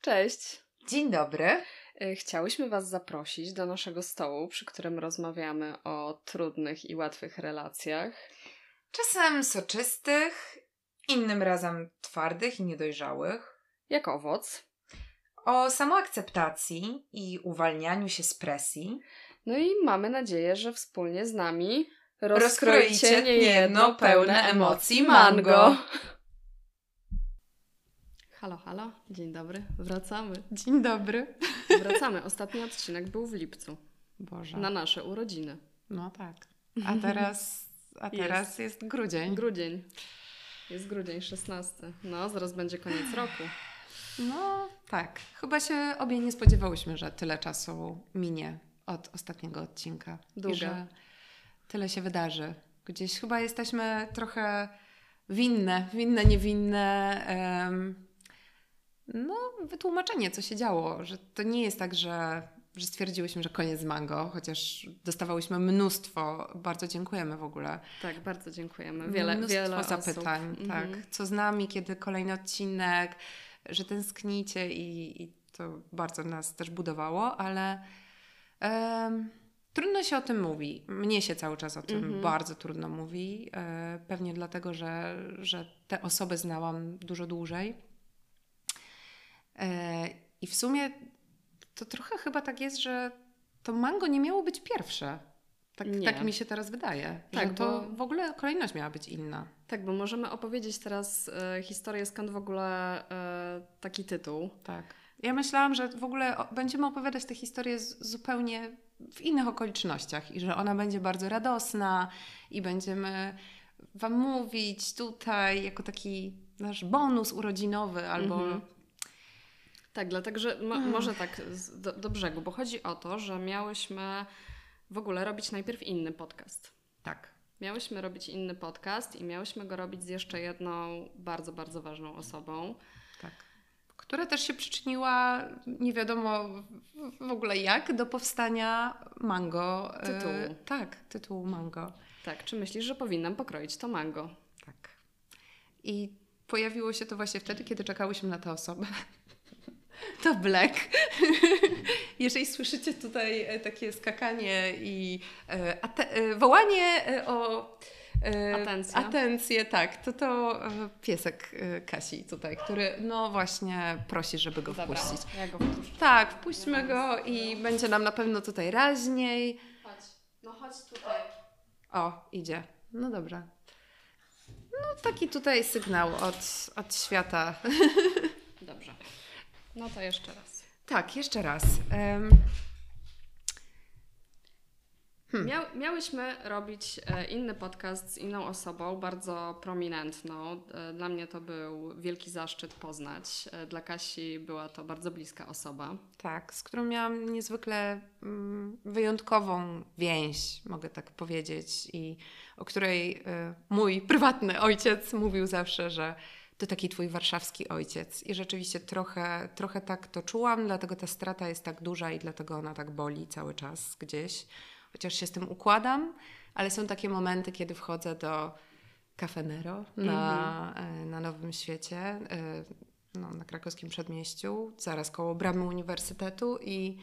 Cześć. Dzień dobry. E, chciałyśmy Was zaprosić do naszego stołu, przy którym rozmawiamy o trudnych i łatwych relacjach. Czasem soczystych, innym razem twardych i niedojrzałych. Jak owoc. O samoakceptacji i uwalnianiu się z presji. No i mamy nadzieję, że wspólnie z nami Rozkroicie rozkroicie niejedno pełne emocji mango. Halo, halo. Dzień dobry. Wracamy. Dzień dobry. Wracamy. Ostatni odcinek był w lipcu. Boże. Na nasze urodziny. No tak. A teraz, a teraz jest, grudzień. Grudzień. Jest grudzień 16. No, zaraz będzie koniec roku. No tak. Chyba się obie nie spodziewałyśmy, że tyle czasu minie od ostatniego odcinka. Długa. I że tyle się wydarzy. Gdzieś chyba jesteśmy trochę winne, winne, niewinne. em, no, wytłumaczenie, co się działo, że to nie jest tak, że, że stwierdziłyśmy, że koniec mango, chociaż dostawałyśmy mnóstwo, bardzo dziękujemy w ogóle, Tak, bardzo dziękujemy. Wiele, mnóstwo wiele zapytań, osób. tak. Mhm. Co z nami, kiedy kolejny odcinek, że tęsknicie i, i to bardzo nas też budowało, ale em, trudno się o tym mówi. Mnie się cały czas o tym Mhm. bardzo trudno mówi. E, pewnie dlatego, że, że te osoby znałam dużo dłużej. E, I w sumie to trochę chyba tak jest, że to mango nie miało być pierwsze. Tak, tak mi się teraz wydaje. Tak, to bo- w ogóle kolejność miała być inna. Tak, bo możemy opowiedzieć teraz e, historię, skąd w ogóle e, taki tytuł. Tak. Ja myślałam, że w ogóle będziemy opowiadać tę historię z, zupełnie w innych okolicznościach i że ona będzie bardzo radosna i będziemy Wam mówić tutaj jako taki nasz bonus urodzinowy albo. Mhm. Tak, dlatego, że mo- może tak do, do brzegu, bo chodzi o to, że miałyśmy w ogóle robić najpierw inny podcast. Tak. Miałyśmy robić inny podcast i miałyśmy go robić z jeszcze jedną bardzo, bardzo ważną osobą. Tak. Która też się przyczyniła, nie wiadomo w- ogóle jak, do powstania mango. e, Tytułu. tak, tytułu mango. Tak, czy myślisz, że powinnam pokroić to mango? Tak. I pojawiło się to właśnie wtedy, kiedy czekałyśmy na tę osobę. To Black. Jeżeli słyszycie tutaj e, takie skakanie i e, e, wołanie o Atencję. atencję, tak, to to piesek Kasi tutaj, który no właśnie prosi, żeby go wpuścić. ja go wpuszczę. Tak, wpuśćmy go i będzie nam na pewno tutaj raźniej. Chodź, no chodź tutaj. O, idzie. No dobra. No taki tutaj sygnał od, od świata. Dobrze. No to jeszcze raz. Tak, jeszcze raz. Em, Hmm. Miał, miałyśmy robić e, inny podcast z inną osobą, bardzo prominentną. E, Dla mnie to był wielki zaszczyt poznać. E, Dla Kasi była to bardzo bliska osoba. tak, z którą miałam niezwykle mm, wyjątkową więź, mogę tak powiedzieć, i o której mój prywatny ojciec mówił zawsze, że to taki twój warszawski ojciec. I rzeczywiście trochę, trochę tak to czułam, dlatego ta strata jest tak duża i dlatego ona tak boli cały czas gdzieś. Chociaż się z tym układam, ale są takie momenty, kiedy wchodzę do Cafe Nero na, e, na Nowym Świecie, e, no, na krakowskim przedmieściu, zaraz koło bramy uniwersytetu i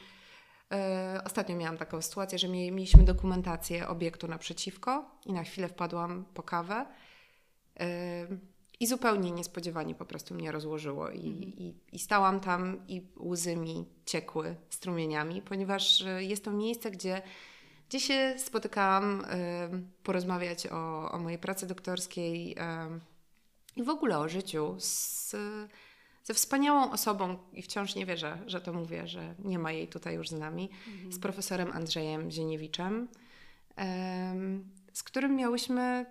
e, ostatnio miałam taką sytuację, że mie- mieliśmy dokumentację obiektu naprzeciwko i na chwilę wpadłam po kawę i zupełnie niespodziewanie po prostu mnie rozłożyło i, i, i stałam tam i łzy mi ciekły strumieniami, ponieważ e, jest to miejsce, gdzie gdzie się spotykałam em, porozmawiać o, o mojej pracy doktorskiej em, i w ogóle o życiu z, ze wspaniałą osobą, i wciąż nie wierzę, że to mówię, że nie ma jej tutaj już z nami, z profesorem Andrzejem Zieniewiczem, em, z którym miałyśmy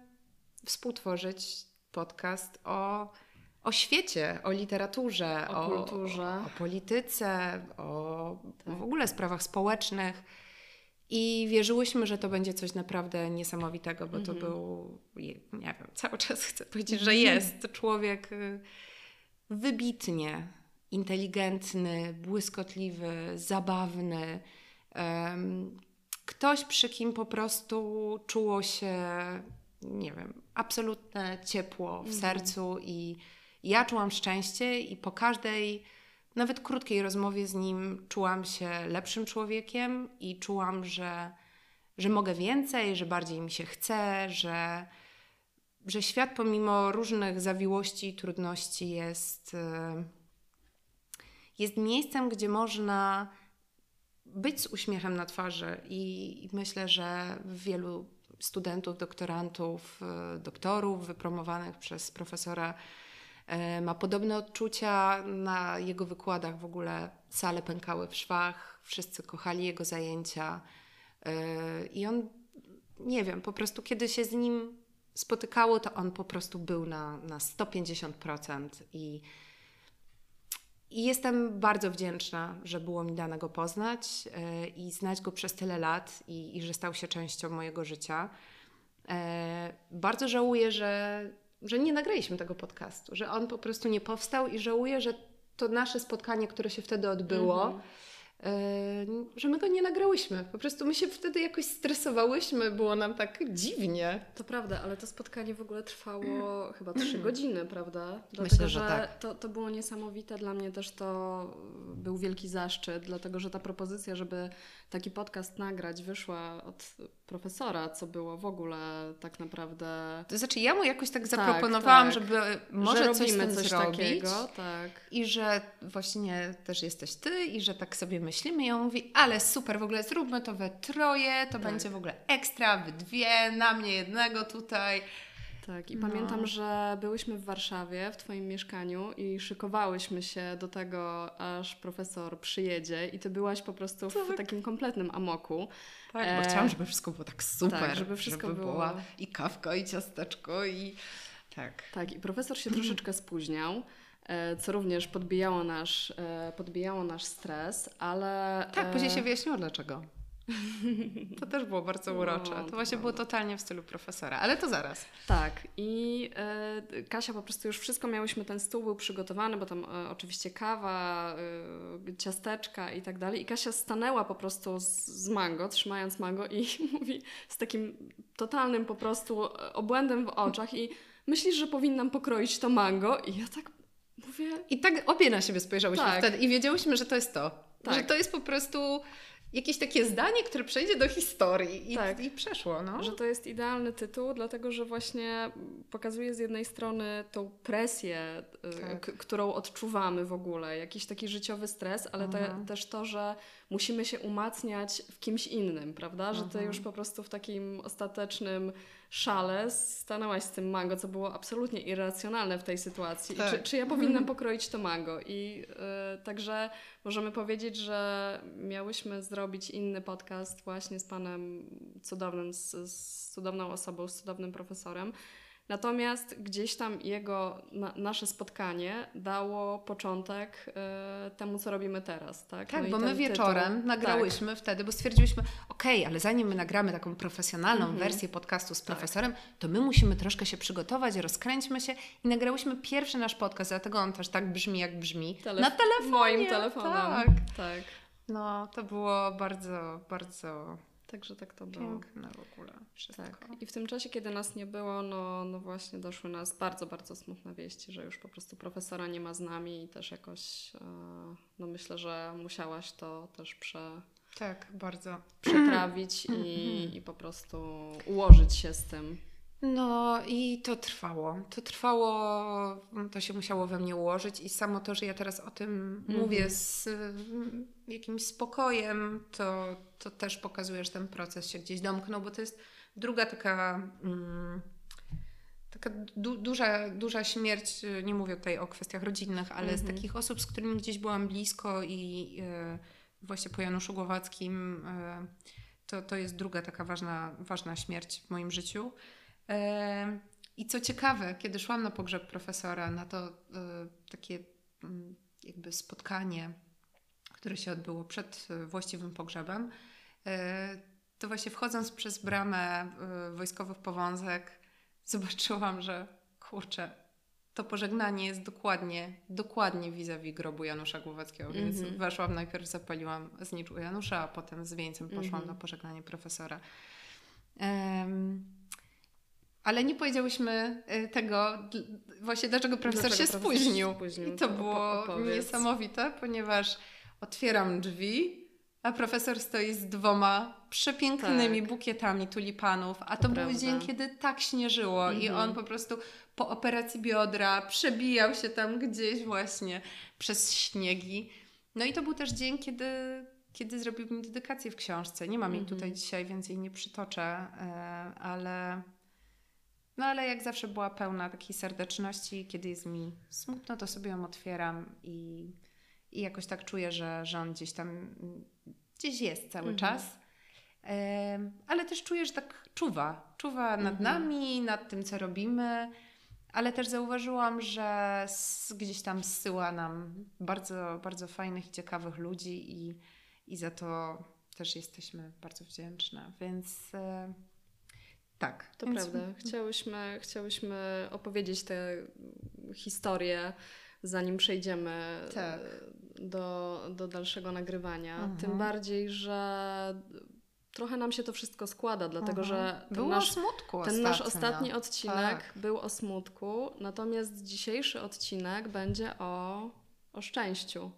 współtworzyć podcast o, o świecie, o literaturze, O kulturze. o, o polityce, o Tak. w ogóle sprawach społecznych. I wierzyłyśmy, że to będzie coś naprawdę niesamowitego, bo to Mhm. był, nie wiem, cały czas chcę powiedzieć, że jest człowiek y, wybitnie inteligentny, błyskotliwy, zabawny. em, ktoś, przy kim po prostu czuło się, nie wiem, absolutne ciepło w Mhm. sercu i ja czułam szczęście i po każdej nawet krótkiej rozmowie z nim czułam się lepszym człowiekiem i czułam, że, że mogę więcej, że bardziej mi się chce, że, że świat pomimo różnych zawiłości i trudności jest, y, jest miejscem, gdzie można być z uśmiechem na twarzy i myślę, że wielu studentów, doktorantów, y, doktorów wypromowanych przez profesora y, ma podobne odczucia. Na jego wykładach w ogóle sale pękały w szwach, wszyscy kochali jego zajęcia i on, nie wiem, po prostu kiedy się z nim spotykało, to on po prostu był na, na 150% i, i jestem bardzo wdzięczna, że było mi dane go poznać yy, i znać go przez tyle lat i, i że stał się częścią mojego życia. Yy, bardzo żałuję, że, że nie nagraliśmy tego podcastu, że on po prostu nie powstał i żałuję, że to nasze spotkanie, które się wtedy odbyło, mm -hmm że my go nie nagrałyśmy. Po prostu my się wtedy jakoś stresowałyśmy, było nam tak dziwnie. To prawda, ale to spotkanie w ogóle trwało chyba trzy godziny, prawda? Dlatego, Myślę, że, że tak. To, to było niesamowite. Dla mnie też to był wielki zaszczyt, dlatego że ta propozycja, żeby taki podcast nagrać, wyszła od profesora, co było w ogóle tak naprawdę. To znaczy, ja mu jakoś tak, tak zaproponowałam, tak, żeby może że coś, coś, coś zrobić. Takiego, tak. I że właśnie też jesteś ty, i że tak sobie myślimy. I on mówi, ale super, w ogóle zróbmy to we troje, to tak. będzie w ogóle ekstra, wy dwie, na mnie jednego tutaj. Tak, i no. pamiętam, że byłyśmy w Warszawie, w Twoim mieszkaniu i szykowałyśmy się do tego, aż profesor przyjedzie i Ty byłaś po prostu tak. w takim kompletnym amoku. Tak, bo e... chciałam, żeby wszystko było tak super. Tak, żeby wszystko żeby było... Była i kawka, i ciasteczko, i tak. Tak, i profesor się troszeczkę spóźniał e, co również podbijało nasz, e, podbijało nasz stres, ale... Tak, później się wyjaśniło dlaczego. To też było bardzo no, urocze. No, to właśnie było totalnie w stylu profesora, ale to zaraz. Tak. I e, Kasia po prostu już wszystko miałyśmy, ten stół był przygotowany, bo tam e, oczywiście kawa, e, ciasteczka i tak dalej. I Kasia stanęła po prostu z, z mango, trzymając mango i mówi z takim totalnym po prostu obłędem w oczach i myślisz, że powinnam pokroić to mango? I ja tak mówię... I tak obie na siebie spojrzałyśmy tak. wtedy i wiedziałyśmy, że to jest to. Tak. Że to jest po prostu jakieś takie zdanie, które przejdzie do historii i, tak. i przeszło. No. Że to jest idealny tytuł, dlatego że właśnie pokazuje z jednej strony tą presję, y, tak. którą odczuwamy w ogóle, jakiś taki życiowy stres, ale te, też to, że musimy się umacniać w kimś innym, prawda? Że ty już po prostu w takim ostatecznym szale stanęłaś z tym mango, co było absolutnie irracjonalne w tej sytuacji. Tak. Czy, czy, ja powinnam pokroić to mango? I yy, także możemy powiedzieć, że miałyśmy zrobić inny podcast właśnie z panem cudownym, z, z cudowną osobą, z cudownym profesorem. Natomiast gdzieś tam jego, na, nasze spotkanie dało początek y, temu, co robimy teraz. Tak, tak no bo my wieczorem tytuł, nagrałyśmy tak. wtedy, bo stwierdziliśmy, okej, okay, ale zanim my nagramy taką profesjonalną mhm. wersję podcastu z tak. profesorem, tak. to my musimy troszkę się przygotować, rozkręćmy się i nagrałyśmy pierwszy nasz podcast, dlatego on też tak brzmi, jak brzmi. Telef na telefonie. Moim telefonem. Tak. tak. No, to było bardzo, bardzo Także tak to było. Piękne w ogóle wszystko. Tak. I w tym czasie, kiedy nas nie było, no, no właśnie doszły nas bardzo, bardzo smutne wieści, że już po prostu profesora nie ma z nami i też jakoś, e, no myślę, że musiałaś to też prze... Tak, bardzo. Przetrawić i, i po prostu ułożyć się z tym. No i to trwało. To trwało, to się musiało we mnie ułożyć i samo to, że ja teraz o tym mm -hmm. mówię z mm, jakimś spokojem, to, to też pokazuje, że ten proces się gdzieś domknął, bo to jest druga taka. Mm, taka du duża, duża śmierć, nie mówię tutaj o kwestiach rodzinnych, ale mm -hmm. z mhm. takich osób, z którymi gdzieś byłam blisko i e, właśnie po Januszu Głowackim e, to, to jest druga taka ważna, ważna śmierć w moim życiu. I co ciekawe, kiedy szłam na pogrzeb profesora, na to e, takie mm, jakby spotkanie, które się odbyło przed e, właściwym pogrzebem, e, to właśnie wchodząc przez bramę wojskowych powązek, zobaczyłam, że kurczę, to pożegnanie jest dokładnie, dokładnie vis-a-vis grobu Janusza Głowackiego, mm -hmm. więc mhm. weszłam, najpierw zapaliłam znicz u Janusza, a potem z wieńcem poszłam mm -hmm. na pożegnanie profesora. Um, ale nie powiedziałyśmy tego, właśnie dlaczego profesor dlaczego się profesor spóźnił. spóźnił. I to, to było niesamowite, ponieważ otwieram drzwi, a profesor stoi z dwoma przepięknymi tak. bukietami tulipanów, a to, to był prawda. dzień, kiedy tak śnieżyło mhm. i on po prostu po operacji biodra przebijał się tam gdzieś właśnie przez śniegi. No i to był też dzień, kiedy, kiedy zrobił mi dedykację w książce. Nie mam jej mhm. tutaj dzisiaj, więcej nie przytoczę, e, ale no ale jak zawsze była pełna takiej serdeczności, kiedy jest mi smutno, to sobie ją otwieram i, i jakoś tak czuję, że, że on gdzieś tam gdzieś jest cały mhm. czas. ale też czuję, że tak czuwa. Czuwa nad mhm. nami, nad tym, co robimy. Ale też zauważyłam, że gdzieś tam zsyła nam bardzo, bardzo fajnych i ciekawych ludzi i, i za to też jesteśmy bardzo wdzięczne. Więc e, tak. To prawda. Chciałyśmy, chciałyśmy opowiedzieć tę historię, zanim przejdziemy tak. do, do dalszego nagrywania. Mhm. Tym bardziej, że trochę nam się to wszystko składa, dlatego mhm. że ten, nasz, smutku ten nasz ostatni odcinek tak. był o smutku, natomiast dzisiejszy odcinek będzie o, o szczęściu.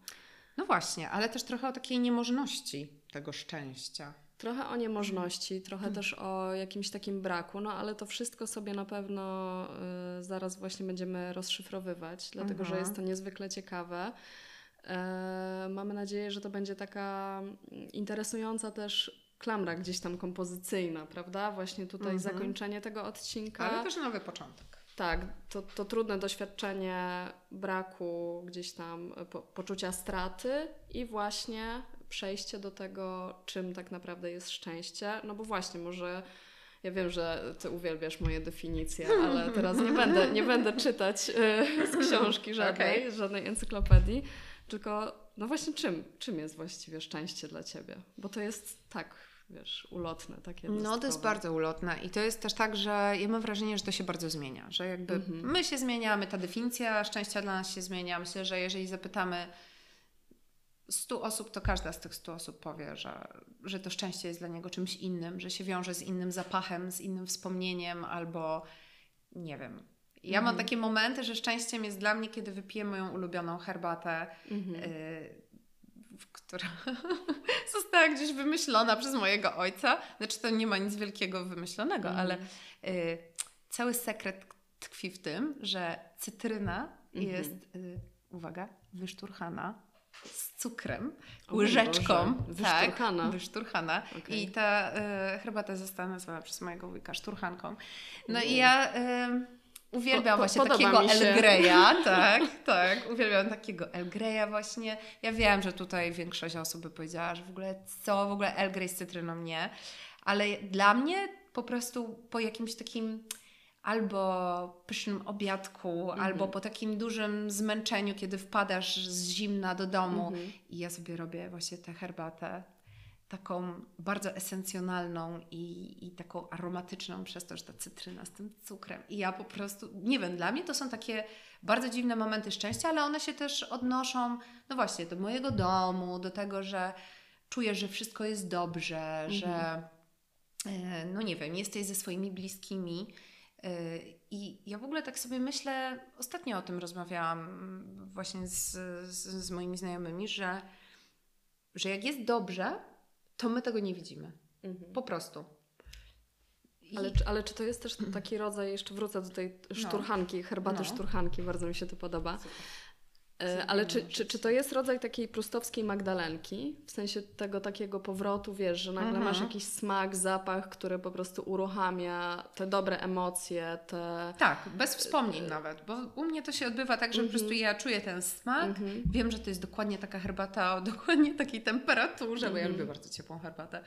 No właśnie, ale też trochę o takiej niemożności tego szczęścia. Trochę o niemożności, trochę hmm. też o jakimś takim braku, no ale to wszystko sobie na pewno y, zaraz właśnie będziemy rozszyfrowywać, dlatego że jest to mhm. niezwykle ciekawe. E, mamy nadzieję, że to będzie taka interesująca też klamra gdzieś tam kompozycyjna, prawda? Właśnie tutaj mhm. zakończenie tego odcinka. Ale też nowy początek. Tak, to, to trudne doświadczenie braku gdzieś tam po, poczucia straty i właśnie przejście do tego, czym tak naprawdę jest szczęście. No bo właśnie, może ja wiem, że ty uwielbiasz moje definicje, ale teraz nie będę, nie będę czytać y, z książki żadnej, okay. żadnej encyklopedii, tylko no właśnie czym, czym jest właściwie szczęście dla ciebie? Bo to jest tak, wiesz, ulotne, takie No to jest bardzo ulotne i to jest też tak, że ja mam wrażenie, że to się bardzo zmienia, że jakby mhm. my się zmieniamy, ta definicja szczęścia dla nas się zmienia. Myślę, że jeżeli zapytamy 100 osób, to każda z tych 100 osób powie, że, że to szczęście jest dla niego czymś innym, że się wiąże z innym zapachem, z innym wspomnieniem albo nie wiem. Ja mam mhm. takie momenty, że szczęściem jest dla mnie, kiedy wypiję moją ulubioną herbatę, mhm. y, która została gdzieś wymyślona przez mojego ojca. Znaczy, to nie ma nic wielkiego wymyślonego, ale mhm. y, cały sekret tkwi w tym, że cytryna jest, y, uwaga, wyszturchana z cukrem, o łyżeczką. Boże. Tak, wyszturchana. Okay. I ta y, herbata została nazwana przez mojego wujka szturchanką. No i ja... Y, Uwielbiam po, właśnie takiego El Greya, tak, tak. Uwielbiam takiego El Greya właśnie. Ja wiem, że tutaj większość osób by powiedziała, że w ogóle co, w ogóle El Grey z cytryną nie. Ale dla mnie po prostu po jakimś takim albo pysznym obiadku, -hmm. albo po takim dużym zmęczeniu, kiedy wpadasz z zimna do domu -hmm. i ja sobie robię właśnie tę herbatę taką bardzo esencjonalną i, i taką aromatyczną przez to, że ta cytryna z tym cukrem. I ja po prostu, nie wiem, dla mnie to są takie bardzo dziwne momenty szczęścia, ale one się też odnoszą, no właśnie, do mojego domu, do tego, że czuję, że wszystko jest dobrze, -hmm. że no nie wiem, jesteś ze swoimi bliskimi I ja w ogóle tak sobie myślę, ostatnio o tym rozmawiałam właśnie z, z, z moimi znajomymi, że, że jak jest dobrze, to my tego nie widzimy. Mhm. Po prostu. I... Ale, ale czy to jest też taki rodzaj, jeszcze wrócę do tej no. szturchanki, herbaty no. szturchanki, bardzo mi się to podoba. Super. E, ale czy, czy, czy to jest rodzaj takiej prustowskiej magdalenki? W sensie tego takiego powrotu, wiesz, że nagle mhm. masz jakiś smak, zapach, który po prostu uruchamia te dobre emocje, te... Tak, bez wspomnień nawet, bo u mnie to się odbywa tak, że po prostu mhm. ja czuję ten smak, mhm. wiem, że to jest dokładnie taka herbata o dokładnie takiej temperaturze, bo ja lubię bardzo ciepłą herbatę.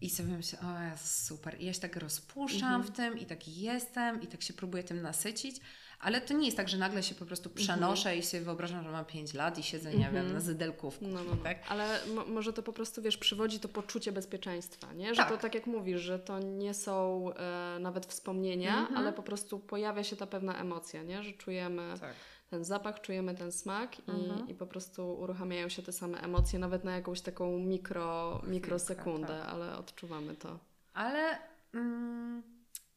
I sobie myślę, o jest super. I ja się tak rozpuszczam w tym i tak jestem i tak się próbuję tym nasycić. Ale to nie jest tak, że nagle się po prostu przenoszę mhm. i sobie wyobrażam, że mam 5 lat i siedzę, nie wiem, mhm. na zydelkówku. No, no, no. Tak? Ale może to po prostu, wiesz, przywodzi to poczucie bezpieczeństwa, nie? Że tak. to tak jak mówisz, że to nie są e, nawet wspomnienia, mhm. ale po prostu pojawia się ta pewna emocja, nie? Że czujemy... Tak ten zapach, czujemy ten smak i, mhm. i po prostu uruchamiają się te same emocje, nawet na jakąś taką mikro, mikrosekundę, tak. ale odczuwamy to. Ale mm,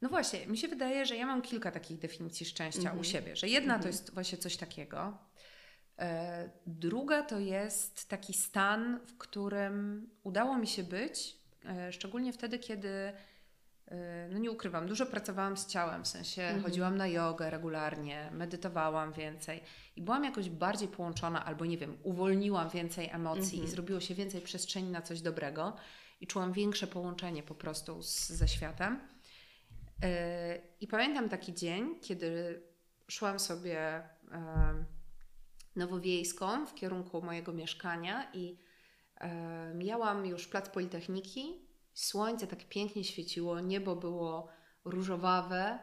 No właśnie, mi się wydaje, że ja mam kilka takich definicji szczęścia u siebie, że jedna to jest właśnie coś takiego, e, druga to jest taki stan, w którym udało mi się być, e, szczególnie wtedy, kiedy e, no nie ukrywam, dużo pracowałam z ciałem, w sensie Mhm. chodziłam na jogę regularnie, medytowałam więcej i byłam jakoś bardziej połączona, albo nie wiem, uwolniłam więcej emocji Mhm. i zrobiło się więcej przestrzeni na coś dobrego i czułam większe połączenie po prostu z, ze światem. I pamiętam taki dzień, kiedy szłam sobie nowowiejską w kierunku mojego mieszkania i mijałam już plac Politechniki. Słońce tak pięknie świeciło, niebo było różowawe,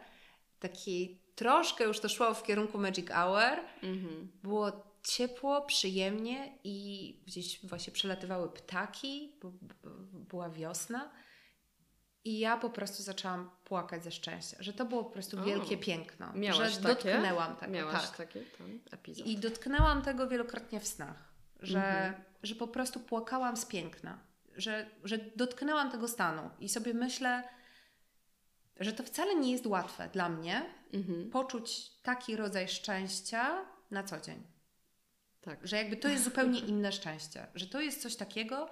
taki troszkę już to szło w kierunku Magic Hour. Mhm. Było ciepło, przyjemnie i gdzieś właśnie przelatywały ptaki, bo, bo, była wiosna. I ja po prostu zaczęłam płakać ze szczęścia, że to było po prostu O. wielkie piękno. Miałaś że takie? dotknęłam tego. Miałaś tak. taki ten epizod. I dotknęłam tego wielokrotnie w snach, że, Mhm. że po prostu płakałam z piękna, że, że dotknęłam tego stanu i sobie myślę, że to wcale nie jest łatwe dla mnie Mhm. poczuć taki rodzaj szczęścia na co dzień. Tak. Że jakby to jest zupełnie inne szczęście, że to jest coś takiego,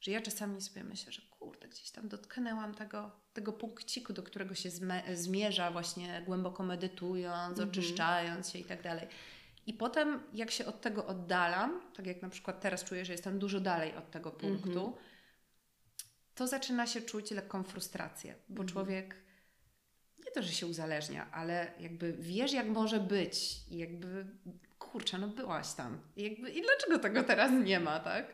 że ja czasami sobie myślę, że kurde, gdzieś tam dotknęłam tego, tego punkciku, do którego się zmierza właśnie głęboko medytując, Mhm. oczyszczając się i tak dalej. I potem jak się od tego oddalam, tak jak na przykład teraz czuję, że jestem dużo dalej od tego punktu, Mhm. to zaczyna się czuć lekką frustrację, bo Mhm. człowiek nie to, że się uzależnia, ale jakby wiesz, jak może być i jakby kurczę, no byłaś tam. I, jakby, I dlaczego tego teraz nie ma, tak?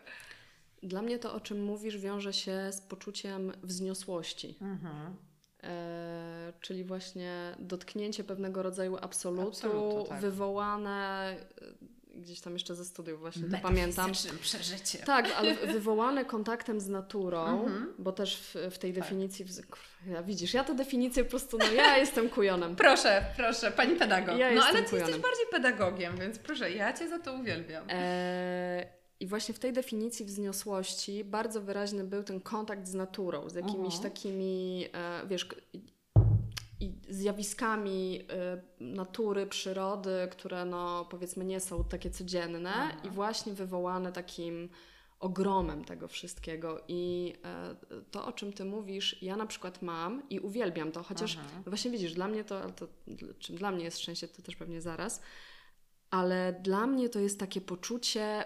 Dla mnie to, o czym mówisz, wiąże się z poczuciem wzniosłości. Mhm. E, czyli właśnie dotknięcie pewnego rodzaju absolutu, Absolutu, tak. wywołane e, gdzieś tam jeszcze ze studiów właśnie to pamiętam. Przeżycie. Tak, ale wywołane kontaktem z naturą, Mhm. bo też w, w tej Tak. definicji, kurwa, widzisz, ja te definicje po prostu, no ja jestem kujonem. Proszę, proszę, pani pedagog. Ja no ale ty kujonem. jesteś bardziej pedagogiem, więc proszę, ja cię za to uwielbiam. E, I właśnie w tej definicji wzniosłości bardzo wyraźny był ten kontakt z naturą, z jakimiś Mhm. takimi, e, wiesz, i, zjawiskami e, natury, przyrody, które no powiedzmy nie są takie codzienne Mhm. i właśnie wywołane takim ogromem tego wszystkiego. I e, to, o czym ty mówisz, ja na przykład mam i uwielbiam to, chociaż Aha. no właśnie widzisz, dla mnie to, to, czym dla mnie jest szczęście, to też pewnie zaraz, ale dla mnie to jest takie poczucie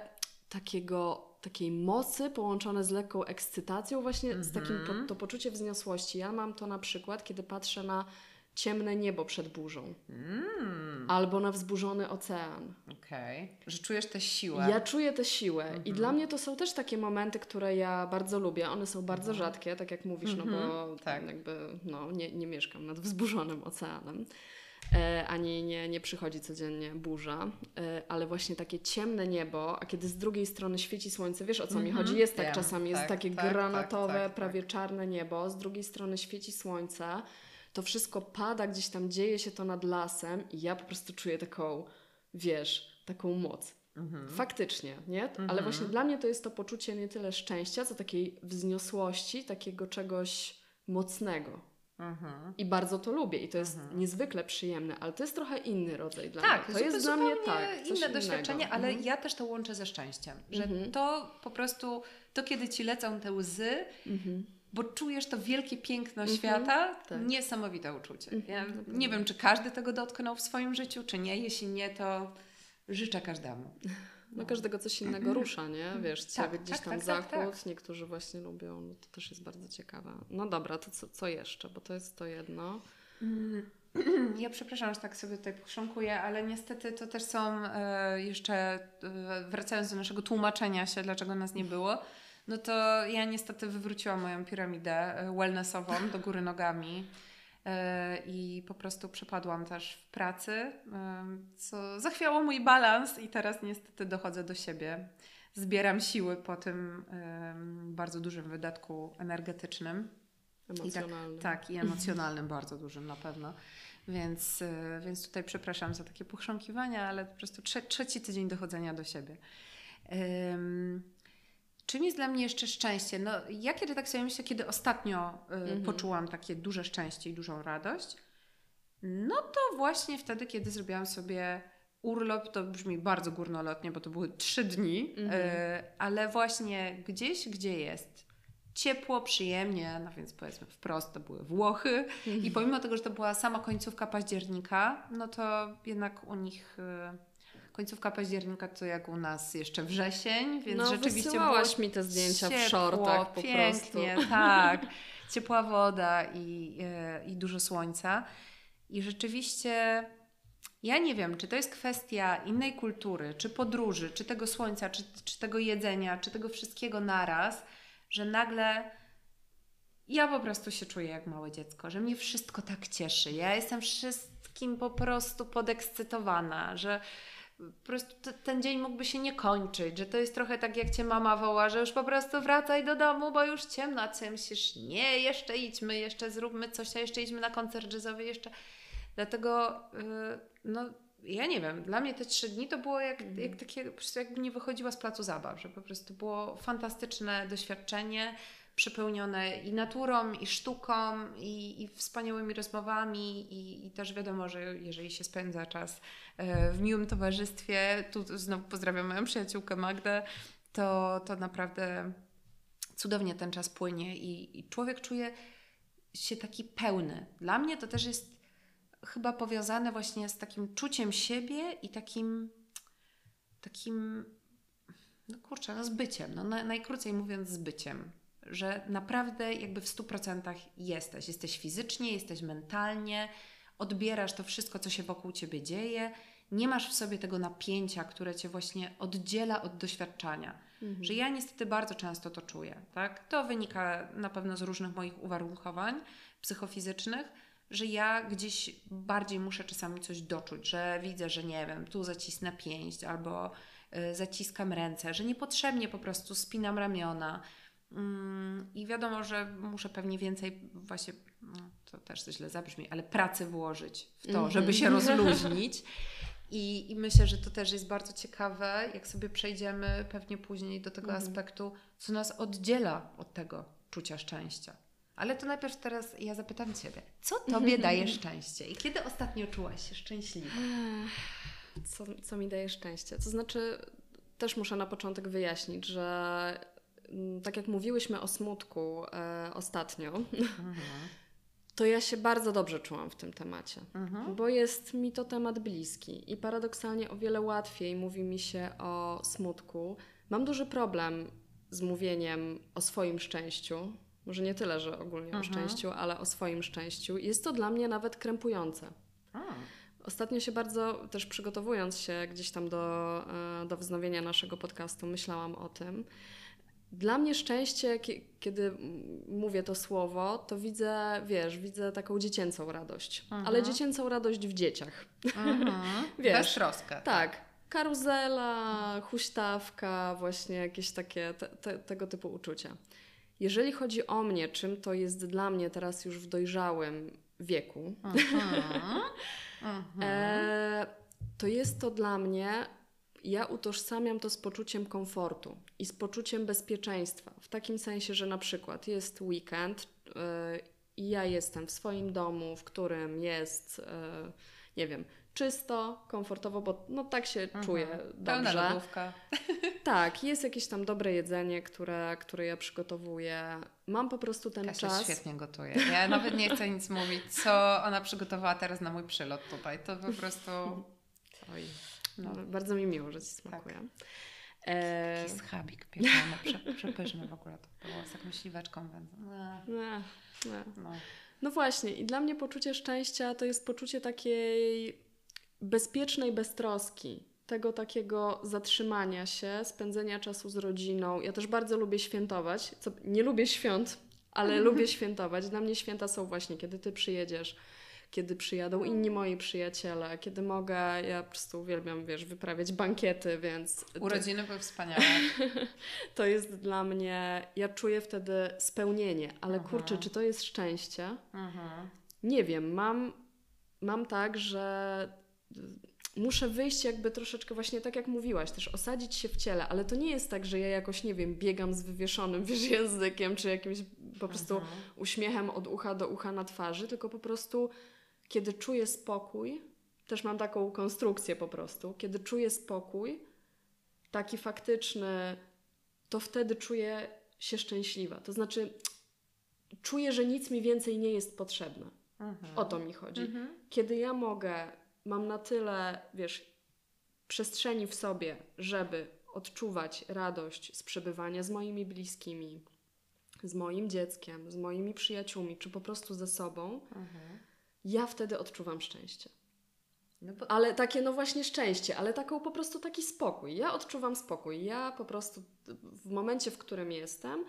takiego, takiej mocy połączone z lekką ekscytacją, właśnie z takim po, Mhm. to poczucie wzniosłości. Ja mam to na przykład, kiedy patrzę na ciemne niebo przed burzą Mm, albo na wzburzony ocean. Okej. Że czujesz tę siłę. Ja czuję tę siłę i Mhm. dla mnie to są też takie momenty, które ja bardzo lubię. One są bardzo Mhm. rzadkie, tak jak mówisz, no Mhm, bo tak. jakby no, nie, nie mieszkam nad wzburzonym oceanem. E, ani nie, nie przychodzi codziennie burza, e, ale właśnie takie ciemne niebo, a kiedy z drugiej strony świeci słońce, wiesz o co mi Mhm, chodzi? Jest tak wiem, czasami, jest tak, takie tak, granatowe, tak, tak, prawie czarne niebo, z drugiej strony świeci słońce, to wszystko pada, gdzieś tam dzieje się to nad lasem i ja po prostu czuję taką, wiesz, taką moc. Mhm. Faktycznie, nie? Ale Mhm. właśnie dla mnie to jest to poczucie nie tyle szczęścia, co takiej wzniosłości, takiego czegoś mocnego. Mhm. I bardzo to lubię i to jest Mhm. niezwykle przyjemne, ale to jest trochę inny rodzaj dla Tak, mnie. To jest dla mnie tak. inne doświadczenie, innego. ale Mhm. ja też to łączę ze szczęściem. Że Mhm. to po prostu, to kiedy ci lecą te łzy, Mhm. bo czujesz to wielkie piękno Mhm, świata, tak. niesamowite uczucie. Ja pewno. nie wiem, czy każdy tego dotknął w swoim życiu, czy nie. Jeśli nie, to życzę każdemu. No każdego coś innego rusza, nie? Wiesz, Tak, ciebie gdzieś tak, tam tak, tak, zachód, tak. niektórzy właśnie lubią, no to też jest bardzo ciekawe. No dobra, to co, co jeszcze? Bo to jest to jedno. Mm, Ja przepraszam, że tak sobie tutaj pochrząkuję, ale niestety to też są e, jeszcze, e, wracając do naszego tłumaczenia się, dlaczego nas nie było, no to ja niestety wywróciłam moją piramidę e, wellnessową do góry nogami i po prostu przepadłam też w pracy, e, co zachwiało mój balans i teraz niestety dochodzę do siebie. Zbieram siły po tym e, bardzo dużym wydatku energetycznym. Emocjonalny. Tak, i emocjonalnym bardzo dużym na pewno. Więc, y, więc tutaj przepraszam za takie pochrząkiwania, ale po prostu trze- trzeci tydzień dochodzenia do siebie. Ym, czym jest dla mnie jeszcze szczęście? No, ja kiedy tak sobie myślę, kiedy ostatnio y, mhm. poczułam takie duże szczęście i dużą radość, no to właśnie wtedy, kiedy zrobiłam sobie urlop, to brzmi bardzo górnolotnie, bo to były trzy dni, mhm. y, ale właśnie gdzieś, gdzie jest ciepło, przyjemnie, no więc powiedzmy wprost, to były Włochy mhm. i pomimo tego, że to była sama końcówka października, no to jednak u nich... Y, końcówka października to jak u nas jeszcze wrzesień, więc no, rzeczywiście było mi te zdjęcia ciepło, w shortach po pięknie, prostu. tak. Ciepła woda i, e, i dużo słońca. I rzeczywiście ja nie wiem, czy to jest kwestia innej kultury, czy podróży, czy tego słońca, czy, czy tego jedzenia, czy tego wszystkiego naraz, że nagle ja po prostu się czuję jak małe dziecko, że mnie wszystko tak cieszy. Ja jestem wszystkim po prostu podekscytowana, że po prostu ten dzień mógłby się nie kończyć, że to jest trochę tak jak cię mama woła, że już po prostu wracaj do domu, bo już ciemno, a ty myślisz, nie, jeszcze idźmy, jeszcze zróbmy coś, a jeszcze idźmy na koncert jazzowy, jeszcze. Dlatego, yy, no, ja nie wiem, dla mnie te trzy dni to było jak, mm. jak takie, po prostu jakby nie wychodziła z placu zabaw, że po prostu było fantastyczne doświadczenie, przepełnione i naturą, i sztuką, i, i wspaniałymi rozmowami, i, i, też wiadomo, że jeżeli się spędza czas e, w miłym towarzystwie, tu znowu pozdrawiam moją przyjaciółkę Magdę, to, to naprawdę cudownie ten czas płynie i, i człowiek czuje się taki pełny. Dla mnie to też jest chyba powiązane właśnie z takim czuciem siebie i takim takim no kurczę, no z byciem, no najkrócej mówiąc z byciem że naprawdę jakby w 100% jesteś. Jesteś fizycznie, jesteś mentalnie, odbierasz to wszystko, co się wokół ciebie dzieje. Nie masz w sobie tego napięcia, które cię właśnie oddziela od doświadczenia. Mhm. Że ja niestety bardzo często to czuję. Tak? To wynika na pewno z różnych moich uwarunkowań psychofizycznych, że ja gdzieś bardziej muszę czasami coś doczuć, że widzę, że nie wiem, tu zacisnę pięść albo y, zaciskam ręce, że niepotrzebnie po prostu spinam ramiona, I wiadomo, że muszę pewnie więcej właśnie, no, to też źle zabrzmi, ale pracy włożyć w to, żeby się mhm. rozluźnić. I, I, myślę, że to też jest bardzo ciekawe, jak sobie przejdziemy pewnie później do tego mhm. aspektu, co nas oddziela od tego czucia szczęścia. Ale to najpierw teraz ja zapytam Ciebie, co Tobie daje szczęście i kiedy ostatnio czułaś się szczęśliwa? Co, co mi daje szczęście? To znaczy, też muszę na początek wyjaśnić, że Mm, tak jak mówiłyśmy o smutku e, ostatnio, mhm. to ja się bardzo dobrze czułam w tym temacie, mhm. bo jest mi to temat bliski i paradoksalnie o wiele łatwiej mówi mi się o smutku. Mam duży problem z mówieniem o swoim szczęściu. Może nie tyle, że ogólnie mhm. o szczęściu, ale o swoim szczęściu. Jest to dla mnie nawet krępujące. A. Ostatnio się bardzo, też przygotowując się gdzieś tam do, e, do wznowienia naszego podcastu, myślałam o tym. Dla mnie szczęście, kiedy mówię to słowo, to widzę, wiesz, widzę taką dziecięcą radość, mhm. ale dziecięcą radość w dzieciach. Mhm. wiesz, Bez troska. Tak. tak. Karuzela, huśtawka, właśnie jakieś takie te, te, tego typu uczucia. Jeżeli chodzi o mnie, czym to jest dla mnie teraz już w dojrzałym wieku, mhm. e, to jest to dla mnie ja utożsamiam to z poczuciem komfortu i z poczuciem bezpieczeństwa. W takim sensie, że na przykład jest weekend yy, i ja jestem w swoim domu, w którym jest, yy, nie wiem, czysto, komfortowo, bo no tak się mhm. czuję dobrze. Pełna lodówka. Tak, jest jakieś tam dobre jedzenie, które, które ja przygotowuję. Mam po prostu ten Kasia czas. świetnie gotuje. Ja nawet nie chcę nic mówić, co ona przygotowała teraz na mój przylot tutaj. To po prostu... Oj. No. Bardzo mi miło, że Ci smakuje. Tak. E... schabik pieczony, prze, przepyszny w ogóle to było, z taką śliweczką wędzą. No. No, no. no właśnie i dla mnie poczucie szczęścia to jest poczucie takiej bezpiecznej beztroski, tego takiego zatrzymania się, spędzenia czasu z rodziną. Ja też bardzo lubię świętować, co, nie lubię świąt, ale lubię świętować. Dla mnie święta są właśnie, kiedy Ty przyjedziesz kiedy przyjadą inni moi przyjaciele, kiedy mogę, ja po prostu uwielbiam, wiesz, wyprawiać bankiety, więc... Urodziny to, były wspaniałe. to jest dla mnie, ja czuję wtedy spełnienie, ale Aha. kurczę, czy to jest szczęście? Aha. Nie wiem, mam, mam tak, że muszę wyjść jakby troszeczkę właśnie tak jak mówiłaś, też osadzić się w ciele, ale to nie jest tak, że ja jakoś, nie wiem, biegam z wywieszonym wiesz, językiem, czy jakimś po prostu mhm. uśmiechem od ucha do ucha na twarzy, tylko po prostu kiedy czuję spokój, też mam taką konstrukcję po prostu, kiedy czuję spokój, taki faktyczny, to wtedy czuję się szczęśliwa. To znaczy, czuję, że nic mi więcej nie jest potrzebne. Mhm. O to mi chodzi. Mhm. Kiedy ja mogę, mam na tyle, wiesz, przestrzeni w sobie, żeby odczuwać radość z przebywania z moimi bliskimi, z moim dzieckiem, z moimi przyjaciółmi, czy po prostu ze sobą, mhm. Ja wtedy odczuwam szczęście. No bo... Ale takie, no właśnie szczęście, ale taką po prostu taki spokój. Ja odczuwam spokój. Ja po prostu w momencie, w którym jestem,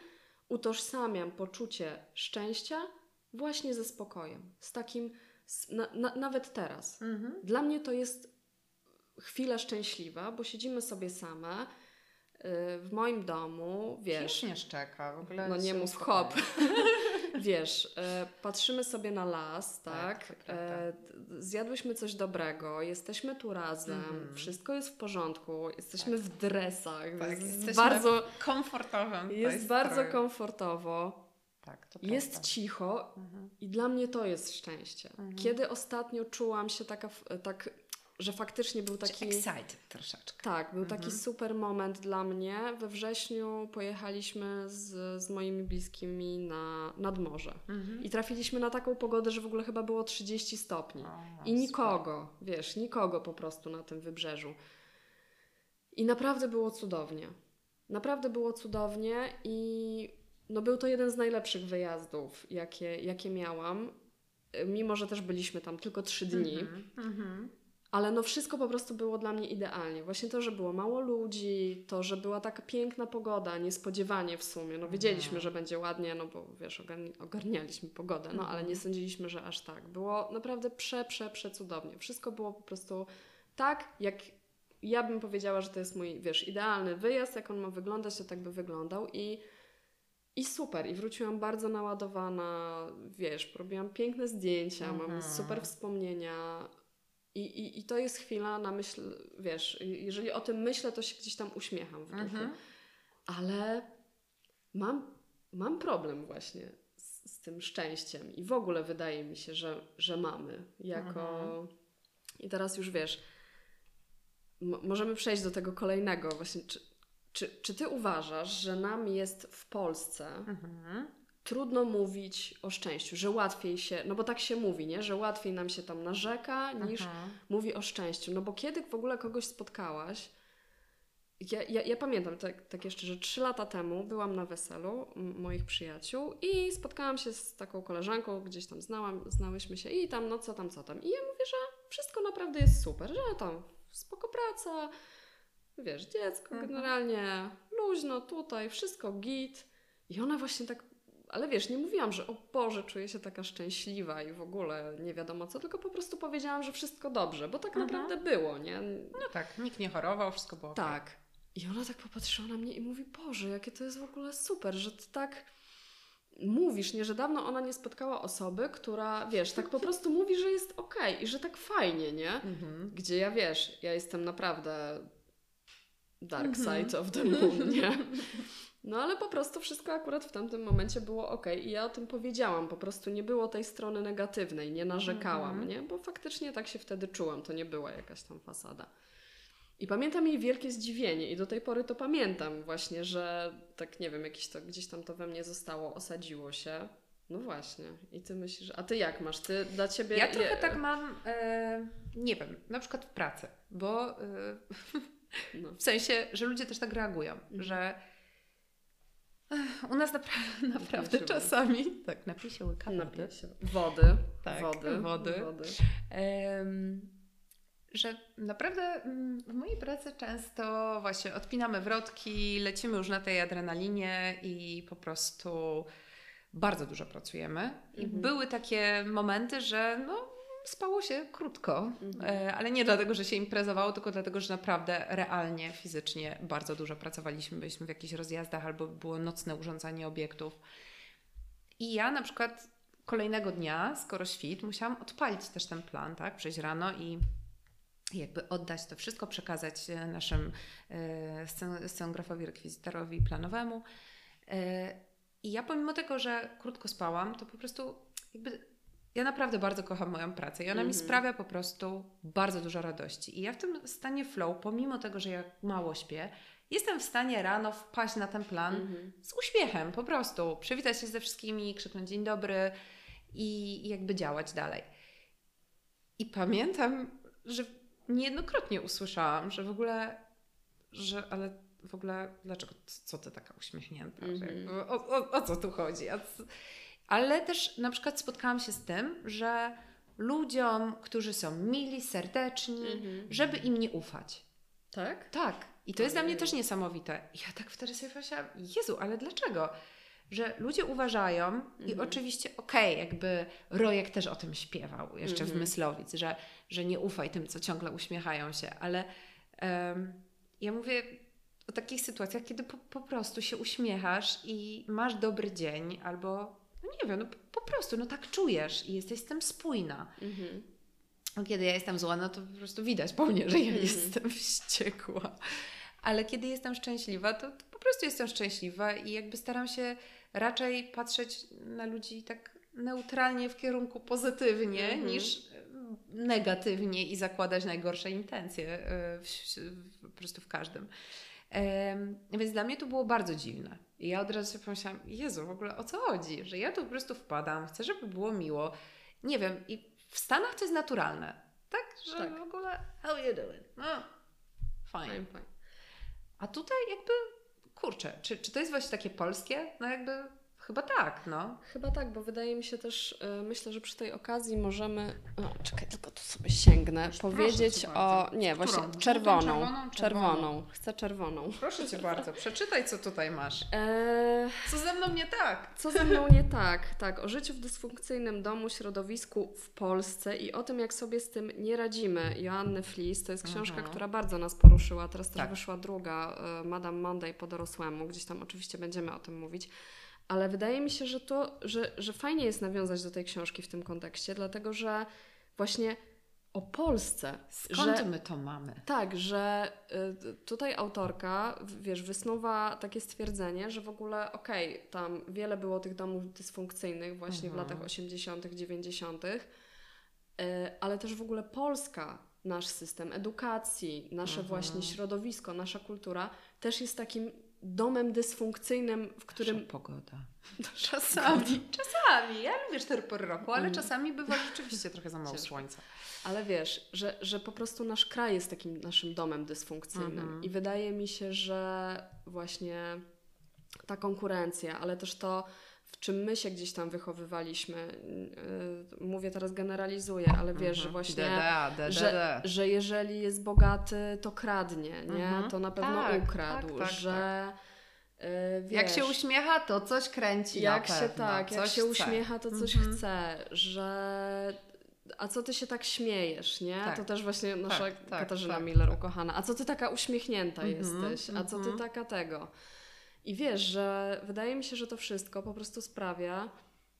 utożsamiam poczucie szczęścia właśnie ze spokojem. Z takim, na, na, nawet teraz. Mhm. Dla mnie to jest chwila szczęśliwa, bo siedzimy sobie same w moim domu, wiesz... nie szczeka, w ogóle No nie mów hop. wiesz, e, patrzymy sobie na las, tak? tak e, zjadłyśmy coś dobrego, jesteśmy tu razem, mm. wszystko jest w porządku, jesteśmy tak. w dresach. Tak, jest bardzo komfortowym. Jest bardzo komfortowo. Tak, jest cicho mhm. i dla mnie to jest szczęście. Mhm. Kiedy ostatnio czułam się taka, tak że faktycznie był taki. Excited troszeczkę. Tak, był mhm. taki super moment dla mnie. We wrześniu pojechaliśmy z, z moimi bliskimi na, nad morze. Mhm. I trafiliśmy na taką pogodę, że w ogóle chyba było 30 stopni. O, I nikogo, super. wiesz, nikogo po prostu na tym wybrzeżu. I naprawdę było cudownie. Naprawdę było cudownie i no był to jeden z najlepszych wyjazdów, jakie, jakie miałam. Mimo, że też byliśmy tam tylko trzy dni. Mhm. Ale no wszystko po prostu było dla mnie idealnie. Właśnie to, że było mało ludzi, to, że była taka piękna pogoda, niespodziewanie w sumie. No wiedzieliśmy, mhm. że będzie ładnie, no bo wiesz, ogarnialiśmy pogodę, no ale nie mhm. sądziliśmy, że aż tak. Było naprawdę prze, prze, przecudownie. Wszystko było po prostu tak, jak ja bym powiedziała, że to jest mój, wiesz, idealny wyjazd, jak on ma wyglądać, to tak by wyglądał i i super, i wróciłam bardzo naładowana, wiesz, robiłam piękne zdjęcia, mam mhm. super wspomnienia, i, i, I to jest chwila na myśl, wiesz, jeżeli o tym myślę, to się gdzieś tam uśmiecham w duchu. Mhm. Ale mam, mam problem właśnie z, z, tym szczęściem i w ogóle wydaje mi się, że, że mamy jako... Mhm. I teraz już wiesz, możemy przejść do tego kolejnego właśnie. Czy, czy, czy ty uważasz, że nam jest w Polsce mhm trudno mówić o szczęściu, że łatwiej się, no bo tak się mówi, nie? że łatwiej nam się tam narzeka niż Aha. mówi o szczęściu. No bo kiedy w ogóle kogoś spotkałaś, ja, ja, ja pamiętam tak, tak jeszcze, że trzy lata temu byłam na weselu moich przyjaciół i spotkałam się z taką koleżanką, gdzieś tam znałam, znałyśmy się i tam, no co tam, co tam. I ja mówię, że wszystko naprawdę jest super, że tam spoko praca, wiesz, dziecko, mhm. generalnie luźno tutaj, wszystko git. I ona właśnie tak ale wiesz, nie mówiłam, że o Boże, czuję się taka szczęśliwa i w ogóle nie wiadomo co, tylko po prostu powiedziałam, że wszystko dobrze, bo tak mhm. naprawdę było, nie? No tak, nikt nie chorował, wszystko było Tak. Okay. I ona tak popatrzyła na mnie i mówi, Boże, jakie to jest w ogóle super, że ty tak mówisz, nie, że dawno ona nie spotkała osoby, która, wiesz, tak po prostu mówi, że jest okej okay i że tak fajnie, nie? Mhm. Gdzie ja, wiesz, ja jestem naprawdę dark mhm. side of the moon, nie? No ale po prostu wszystko akurat w tamtym momencie było ok i ja o tym powiedziałam. Po prostu nie było tej strony negatywnej, nie narzekałam, -hmm. nie? Bo faktycznie tak się wtedy czułam, to nie była jakaś tam fasada. I pamiętam jej wielkie zdziwienie i do tej pory to pamiętam właśnie, że tak nie wiem, jakieś to, gdzieś tam to we mnie zostało, osadziło się. No właśnie. I ty myślisz, a ty jak masz? Ty dla ciebie. Ja trochę tak mam, e, nie wiem, na przykład w pracy, bo e, no. w sensie, że ludzie też tak reagują, mhm. że u nas napra- naprawdę czasami. Tak, napij się łyka wody. Się. Wody. Tak, wody. wody. wody. Um, że naprawdę mm, w mojej pracy często właśnie odpinamy wrotki, lecimy już na tej adrenalinie i po prostu bardzo dużo pracujemy. I mhm. były takie momenty, że no, spało się krótko, mhm. E, ale nie dlatego, że się imprezowało, tylko dlatego, że naprawdę realnie, fizycznie bardzo dużo pracowaliśmy. Byliśmy w jakichś rozjazdach albo było nocne urządzanie obiektów. I ja na przykład kolejnego dnia, skoro świt, musiałam odpalić też ten plan, tak? Przejść rano i jakby oddać to wszystko, przekazać e, naszym e, scenografowi, rekwizytorowi planowemu. I ja pomimo tego, że krótko spałam, to po prostu jakby ja naprawdę bardzo kocham moją pracę i ona mm -hmm. mi mhm. sprawia po prostu bardzo dużo radości. I ja w tym stanie flow, pomimo tego, że ja mało śpię, jestem w stanie rano wpaść na ten plan mm -hmm. z uśmiechem, po prostu przywitać się ze wszystkimi, krzyknąć dzień dobry i, i jakby działać dalej. I pamiętam, że niejednokrotnie usłyszałam, że w ogóle, że ale w ogóle dlaczego, co ty taka uśmiechnięta? Mm -hmm. o, o, o, co tu chodzi? Ale też na przykład spotkałam się z tym, że ludziom, którzy są mili, serdeczni, -hmm. żeby im nie ufać. Tak? Tak. I to jest dla mnie też niesamowite. Ja tak wtedy sobie pomyślałam, Jezu, ale dlaczego? Że ludzie uważają, -hmm. i mhm. oczywiście okej, okay, jakby Rojek też o tym śpiewał jeszcze -hmm. w mhm. Myslowic, że, że nie ufaj tym, co ciągle uśmiechają się, ale um, ja mówię o takich sytuacjach, kiedy po, po prostu się uśmiechasz i masz dobry dzień, albo no nie wiem, no po, prostu, no tak czujesz i jesteś z tym spójna. Mhm. Kiedy ja jestem zła, no to po prostu widać po mnie, że ja mhm. jestem wściekła. Ale kiedy jestem szczęśliwa, to, to, po prostu jestem szczęśliwa i jakby staram się raczej patrzeć na ludzi tak neutralnie w kierunku pozytywnie mhm. niż negatywnie i zakładać najgorsze intencje e, w, w, po prostu w każdym. Więc dla mnie to było bardzo dziwne. I ja od razu sobie pomyślałam, Jezu, w ogóle o co chodzi? Że ja tu po prostu wpadam, chcę, żeby było miło. Nie wiem, i w Stanach to jest naturalne. Tak? Że tak. w ogóle, how you doing? No, fine. fine, fine. A tutaj jakby, kurczę, czy, czy to jest właśnie takie polskie? No jakby Chyba tak, no. Chyba tak, bo wydaje mi się też, yy, myślę, że przy tej okazji możemy. O, czekaj, tylko tu sobie sięgnę. Proszę powiedzieć o. Nie, właśnie czerwoną, czerwoną, czerwoną. Chcę czerwoną. Proszę cię bardzo, przeczytaj, co tutaj masz. Eee... Co ze mną nie tak? Co ze mną nie tak? Tak, o życiu w dysfunkcyjnym domu, środowisku w Polsce i o tym, jak sobie z tym nie radzimy. Joanny Flis, to jest książka, mhm. która bardzo nas poruszyła. Teraz też tak. wyszła druga, y, Madame Monday po dorosłemu. Gdzieś tam oczywiście będziemy o tym mówić. Ale wydaje mi się, że to, że, że fajnie jest nawiązać do tej książki w tym kontekście, dlatego że właśnie o Polsce. Skąd że, my to mamy? Tak, że y, tutaj autorka, wiesz, wysnuwa takie stwierdzenie, że w ogóle okej, okay, tam wiele było tych domów dysfunkcyjnych właśnie mhm. w latach 80., 90., y, ale też w ogóle Polska, nasz system edukacji, nasze mhm. właśnie środowisko, nasza kultura też jest takim domem dysfunkcyjnym, w którym... Nasza pogoda. Czasami. czasami. Ja lubię cztery pory roku, ale mm. czasami bywa rzeczywiście trochę za mało słońca. Ale wiesz, że, że po prostu nasz kraj jest takim naszym domem dysfunkcyjnym. -hmm. I wydaje mi się, że właśnie ta konkurencja, ale też to, w czym my się gdzieś tam wychowywaliśmy. Yy, mówię teraz generalizuję, ale wiesz, że mhm. właśnie, da, da, da, że, że jeżeli jest bogaty, to kradnie, nie? Mhm. To na pewno tak, ukradł, tak, tak, że... Yy, wiesz, jak się uśmiecha, to coś kręci. Jak się tak, jak się chce. uśmiecha, to coś mhm. chce, że a co ty się tak śmiejesz, nie? Tak. To też właśnie nasza tak, tak, Katarzyna tak, Miller ukochana. A co ty taka uśmiechnięta jesteś? A co ty taka tego? I wiesz, że wydaje mi się, że to wszystko po prostu sprawia,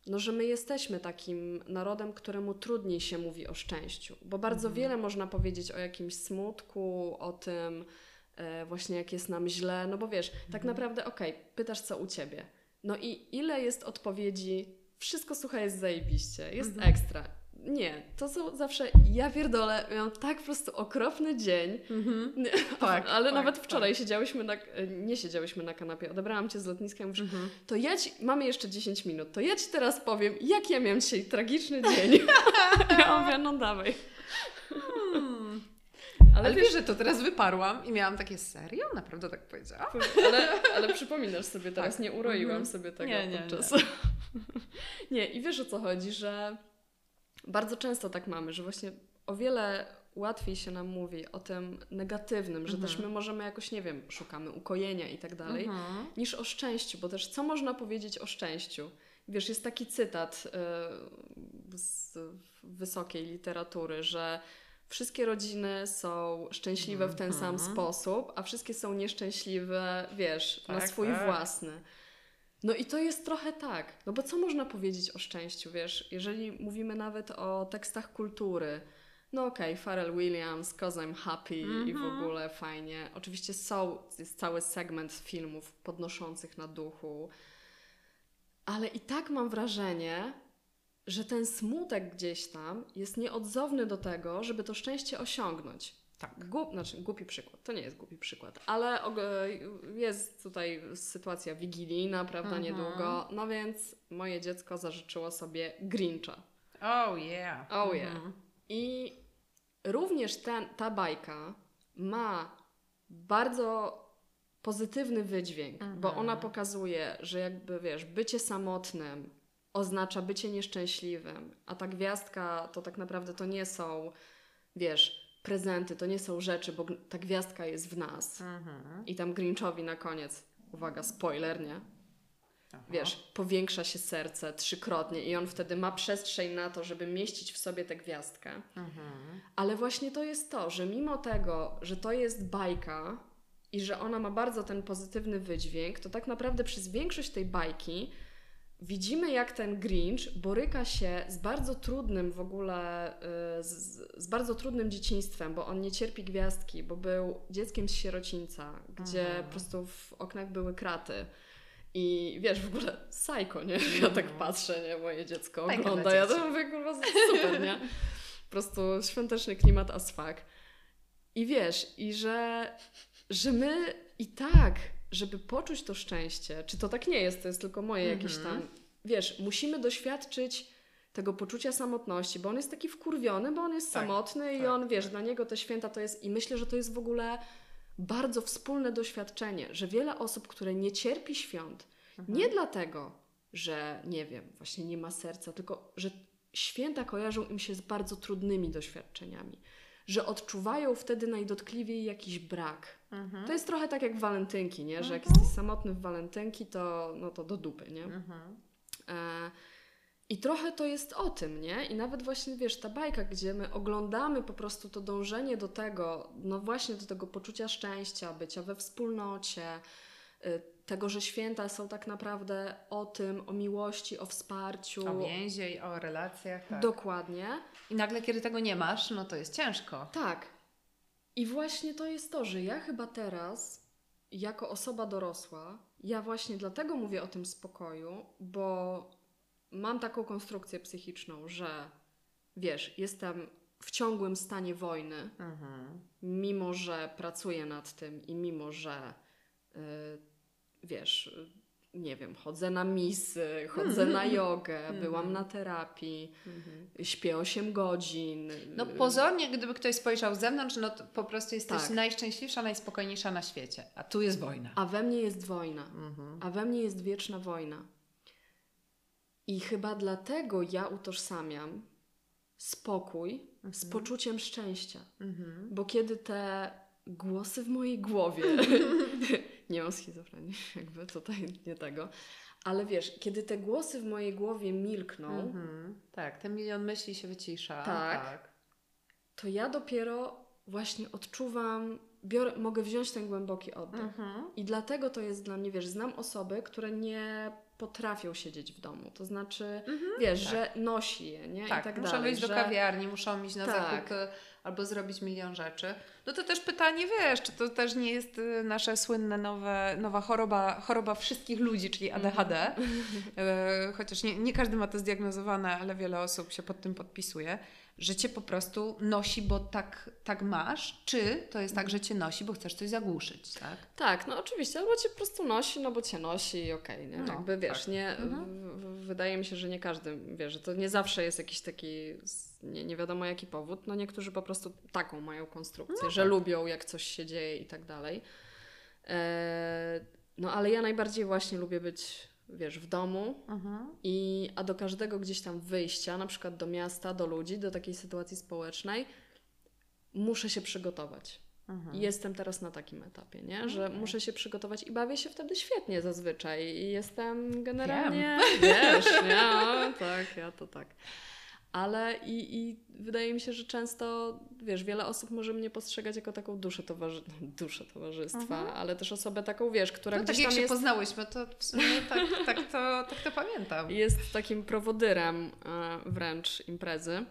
no, że my jesteśmy takim narodem, któremu trudniej się mówi o szczęściu, bo bardzo mhm. wiele można powiedzieć o jakimś smutku, o tym e, właśnie jak jest nam źle, no bo wiesz, tak mhm. tak naprawdę okej, okay, pytasz co u ciebie. No i ile jest odpowiedzi, wszystko słuchaj jest zajebiście, jest mhm. ekstra nie, to są zawsze, ja pierdolę, miałam tak po prostu okropny dzień, mm-hmm. tak, ale tak, nawet wczoraj tak. siedziałyśmy na, nie siedziałyśmy na kanapie, odebrałam Cię z lotniska i mówisz, mm-hmm. to ja ci, mamy jeszcze 10 minut, to ja Ci teraz powiem, jak ja miałam dzisiaj tragiczny dzień. ja mówię, no dawaj. Hmm. Ale, ale wiesz, że to teraz wyparłam i miałam takie serio? Naprawdę tak powiedziałam? Ale, ale przypominasz sobie teraz, tak. nie uroiłam mm-hmm. sobie tego nie, nie, podczas... Nie. nie, i wiesz o co chodzi, że bardzo często tak mamy, że właśnie o wiele łatwiej się nam mówi o tym negatywnym, że mhm. też my możemy jakoś, nie wiem, szukamy ukojenia i tak dalej, mhm. niż o szczęściu, bo też co można powiedzieć o szczęściu? Wiesz, jest taki cytat yy, z wysokiej literatury, że wszystkie rodziny są szczęśliwe w ten sam mhm. sposób, a wszystkie są nieszczęśliwe, wiesz, tak, na swój tak. własny. No i to jest trochę tak, no bo co można powiedzieć o szczęściu, wiesz, jeżeli mówimy nawet o tekstach kultury, no okej, okay, Pharrell Williams, Cause I'm Happy mm -hmm. i w mhm. ogóle fajnie. Oczywiście są, jest cały segment filmów podnoszących na duchu, ale i tak mam wrażenie, że ten smutek gdzieś tam jest nieodzowny do tego, żeby to szczęście osiągnąć. Tak. Głup, znaczy, głupi przykład, to nie jest głupi przykład, ale jest tutaj sytuacja wigilijna, prawda, mhm. niedługo, no więc moje dziecko zażyczyło sobie Grincha. Oh yeah. Oh yeah. Mhm. I również ten, ta bajka ma bardzo pozytywny wydźwięk, mhm. bo ona pokazuje, że jakby wiesz, bycie samotnym oznacza bycie nieszczęśliwym, a ta gwiazdka to tak naprawdę to nie są, wiesz, prezenty, to nie są rzeczy, bo ta gwiazdka jest w nas. Mhm. I tam Grinchowi na koniec, uwaga, spoiler, nie? Aha. Wiesz, powiększa się serce trzykrotnie i on wtedy ma przestrzeń na to, żeby mieścić w sobie tę gwiazdkę. Mhm. Ale właśnie to jest to, że mimo tego, że to jest bajka i że ona ma bardzo ten pozytywny wydźwięk, to tak naprawdę przez większość tej bajki widzimy, jak ten Grinch boryka się z bardzo trudnym w ogóle, y, z, z, bardzo trudnym dzieciństwem, bo on nie cierpi gwiazdki, bo był dzieckiem z sierocińca, gdzie mhm. po prostu w oknach były kraty. I wiesz, w ogóle sajko, nie? Ja tak mhm. patrzę, nie? Moje dziecko ogląda, ja to mówię, kurwa, super, nie? Po prostu świąteczny klimat as fuck. I wiesz, i że, że my i tak żeby poczuć to szczęście, czy to tak nie jest, to jest tylko moje jakieś tam, wiesz, musimy doświadczyć tego poczucia samotności, bo on jest taki wkurwiony, bo on jest tak, samotny tak, i on, wiesz, tak. dla niego te święta to jest, i myślę, że to jest w ogóle bardzo wspólne doświadczenie, że wiele osób, które nie cierpi świąt, mhm. nie dlatego, że nie wiem, właśnie nie ma serca, tylko że święta kojarzą im się z bardzo trudnymi doświadczeniami że odczuwają wtedy najdotkliwiej jakiś brak. Mhm. To jest trochę tak jak walentynki, nie? Że jak mhm. jesteś samotny w walentynki, to, no to do dupy, nie? Mhm. E, I trochę to jest o tym, nie? I nawet właśnie, wiesz, ta bajka, gdzie my oglądamy po prostu to dążenie do tego, no właśnie do tego poczucia szczęścia, bycia we wspólnocie, y, tego, że święta są tak naprawdę o tym, o miłości, o wsparciu. O więzie i o relacjach. Tak. Dokładnie. I nagle, kiedy tego nie masz, no to jest ciężko. Tak. I właśnie to jest to, że ja chyba teraz, jako osoba dorosła, ja właśnie dlatego mówię o tym spokoju, bo mam taką konstrukcję psychiczną, że wiesz, jestem w ciągłym stanie wojny, mhm. mimo że pracuję nad tym i mimo że. Yy, wiesz, nie wiem, chodzę na misy, chodzę na jogę, mhm. byłam na terapii, mhm. śpię 8 godzin. No pozornie, gdyby ktoś spojrzał z zewnątrz, no to po prostu jesteś tak. najszczęśliwsza, najspokojniejsza na świecie. A tu jest wojna. A we mnie jest wojna. Mhm. A we mnie jest wieczna wojna. I chyba dlatego ja utożsamiam spokój z poczuciem szczęścia. Bo kiedy te głosy w mojej głowie nie mam schizofrenii, jakby tutaj nie tego. Ale wiesz, kiedy te głosy w mojej głowie milkną. Mhm. Tak, ten milion myśli się wycisza. Tak, tak. To ja dopiero właśnie odczuwam, biorę, mogę wziąć ten głęboki oddech. Mhm. I dlatego to jest dla mnie, wiesz, znam osoby, które nie potrafią siedzieć w domu. To znaczy, mhm, wiesz, tak. że nosi je, nie? Tak, I tak muszą dalej, wyjść że... do kawiarni, muszą iść na tak. zakupy albo zrobić milion rzeczy. No to też pytanie, wiesz, czy to też nie jest y, nasze słynne nowe, nowa choroba, choroba wszystkich ludzi, czyli ADHD. Mm. Chociaż nie, nie każdy ma to zdiagnozowane, ale wiele osób się pod tym podpisuje że cię po prostu nosi, bo tak, tak masz, czy to jest tak, że cię nosi, bo chcesz coś zagłuszyć, tak? Tak, no oczywiście, albo cię po prostu nosi, no bo cię nosi i okej, okay, nie? No, Jakby wiesz, tak. nie, mhm. wydaje mi się, że nie każdy wie, że to nie zawsze jest jakiś taki, nie, nie wiadomo jaki powód, no niektórzy po prostu taką mają konstrukcję, no, że tak. lubią jak coś się dzieje i tak dalej. E, no ale ja najbardziej właśnie lubię być wiesz, w domu, mhm. i, a do każdego gdzieś tam wyjścia, na przykład do miasta, do ludzi, do takiej sytuacji społecznej, muszę się przygotować. Mhm. Jestem teraz na takim etapie, nie? że okay. muszę się przygotować i bawię się wtedy świetnie zazwyczaj. I jestem generalnie, Wiem. wiesz, nie? O, tak, ja to tak ale i, i wydaje mi się, że często, wiesz, wiele osób może mnie postrzegać jako taką duszę, towarzy duszę towarzystwa, mhm. ale też osobę taką, wiesz, która no, gdzieś tak tam jak się jest... poznałyśmy, to w sumie tak, tak, to, tak to pamiętam. Jest takim prowodyrem e, wręcz imprezy,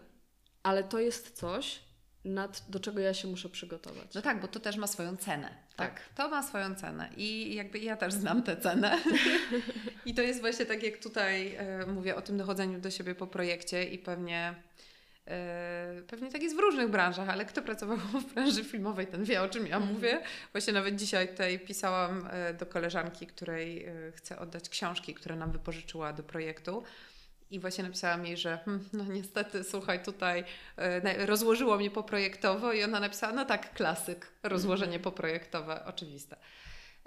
ale to jest coś, nad, do czego ja się muszę przygotować. No tak, bo to też ma swoją cenę. Tak. tak. To ma swoją cenę i jakby ja też znam tę cenę. I to jest właśnie tak, jak tutaj e, mówię o tym dochodzeniu do siebie po projekcie i pewnie e, Pewnie tak jest w różnych branżach, ale kto pracował w branży filmowej, ten wie o czym ja mówię. Mhm. Właśnie nawet dzisiaj tutaj pisałam e, do koleżanki, której chcę oddać książki, które nam wypożyczyła do projektu. I właśnie napisałam jej, że hm, no niestety, słuchaj, tutaj e, rozłożyło mnie poprojektowo i ona napisała, no tak, klasyk, rozłożenie poprojektowe, oczywiste.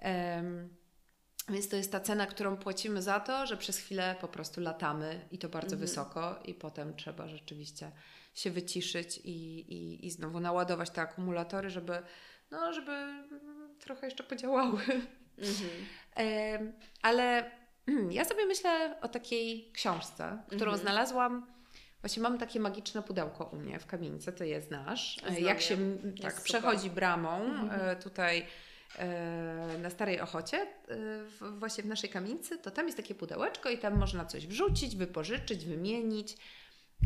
Um, więc to jest ta cena, którą płacimy za to, że przez chwilę po prostu latamy i to bardzo mhm. wysoko i potem trzeba rzeczywiście się wyciszyć i, i, i znowu naładować te akumulatory, żeby, no, żeby trochę jeszcze podziałały. Mhm. Um, ale Ja sobie myślę o takiej książce, którą mhm. znalazłam. Właśnie mam takie magiczne pudełko u mnie w kamienicy, to je znasz. Znam Jak się tak, przechodzi bramą mhm. E, tutaj e, na Starej Ochocie, e, właśnie w naszej kamienicy, to tam jest takie pudełeczko i tam można coś wrzucić, wypożyczyć, wymienić.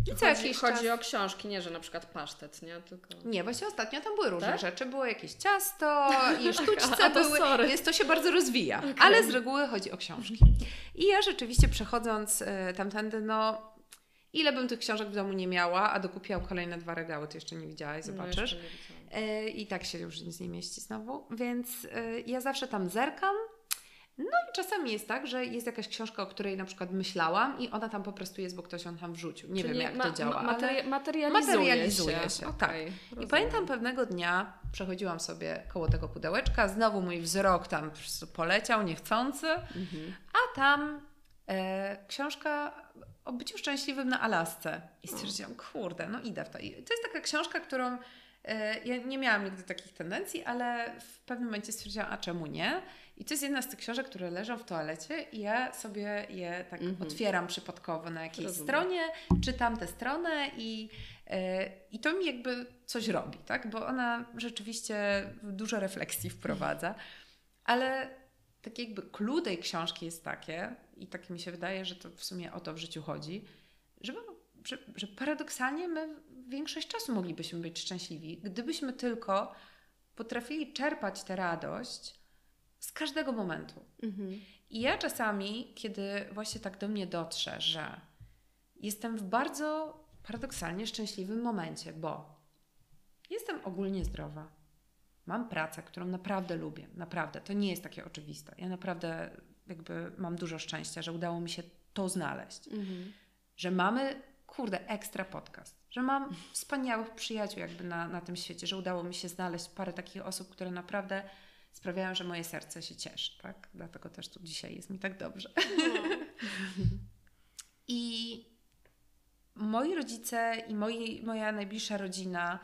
I co chodzi, chodzi czas... o książki, nie, że na przykład pasztet, nie? Tylko... Nie, właśnie ostatnio tam były różne tak? rzeczy. Było jakieś ciasto i sztuczce były, sorry. więc to się bardzo rozwija. Okay. Ale z reguły chodzi o książki. I ja rzeczywiście przechodząc y, tamtędy, no ile bym tych książek w domu nie miała, a dokupiłam kolejne dwa regały, to jeszcze nie widziałaś, no, zobaczysz. No, y, I tak się już nic nie mieści znowu. Więc y, ja zawsze tam zerkam, no i czasami jest tak, że jest jakaś książka, o której na przykład myślałam i ona tam po prostu jest, bo ktoś ją tam wrzucił. Nie Czyli wiem, jak ma, to działa. Ma, materi- materializuje, materializuje się. się. Okay, tak. Rozumiem. I pamiętam pewnego dnia przechodziłam sobie koło tego pudełeczka, znowu mój wzrok tam poleciał niechcący, mhm. a tam e, książka o byciu szczęśliwym na Alasce. I stwierdziłam, kurde, no idę w to. I to jest taka książka, którą e, ja nie miałam nigdy takich tendencji, ale w pewnym momencie stwierdziłam, a czemu nie? I to jest jedna z tych książek, które leżą w toalecie i ja sobie je tak mm -hmm. otwieram przypadkowo na jakiejś Rozumiem. stronie, czytam tę stronę i, yy, i to mi jakby coś robi, tak? Bo ona rzeczywiście dużo refleksji wprowadza, ale tak jakby clue tej książki jest takie i tak mi się wydaje, że to w sumie o to w życiu chodzi, żeby, że, że paradoksalnie my większość czasu moglibyśmy być szczęśliwi, gdybyśmy tylko potrafili czerpać tę radość z każdego momentu. Mhm. I ja czasami, kiedy właśnie tak do mnie dotrze, że jestem w bardzo paradoksalnie szczęśliwym momencie, bo jestem ogólnie zdrowa. Mam pracę, którą naprawdę lubię, naprawdę. To nie jest takie oczywiste. Ja naprawdę jakby mam dużo szczęścia, że udało mi się to znaleźć. Mhm. Że mamy, kurde, ekstra podcast. Że mam wspaniałych przyjaciół jakby na, na tym świecie, że udało mi się znaleźć parę takich osób, które naprawdę sprawiają, że moje serce się cieszy, tak? Dlatego też tu dzisiaj jest mi tak dobrze. No. I moi rodzice i moi, moja najbliższa rodzina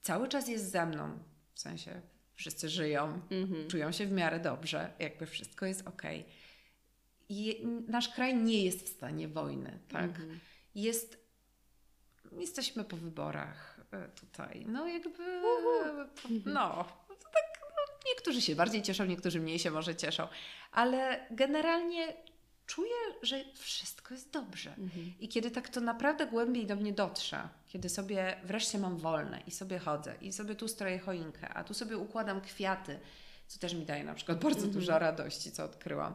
cały czas jest ze mną. W sensie wszyscy żyją, mm-hmm. czują się w miarę dobrze, jakby wszystko jest ok. I nasz kraj nie jest w stanie wojny, tak? Mm-hmm. Jest, jesteśmy po wyborach e, tutaj. No jakby, uh-huh. no, Niektórzy się bardziej cieszą, niektórzy mniej się może cieszą, ale generalnie czuję, że wszystko jest dobrze. Mhm. I kiedy tak to naprawdę głębiej do mnie dotrze, kiedy sobie wreszcie mam wolne i sobie chodzę i sobie tu stroję choinkę, a tu sobie układam kwiaty, co też mi daje na przykład bardzo mhm. dużo radości, co odkryłam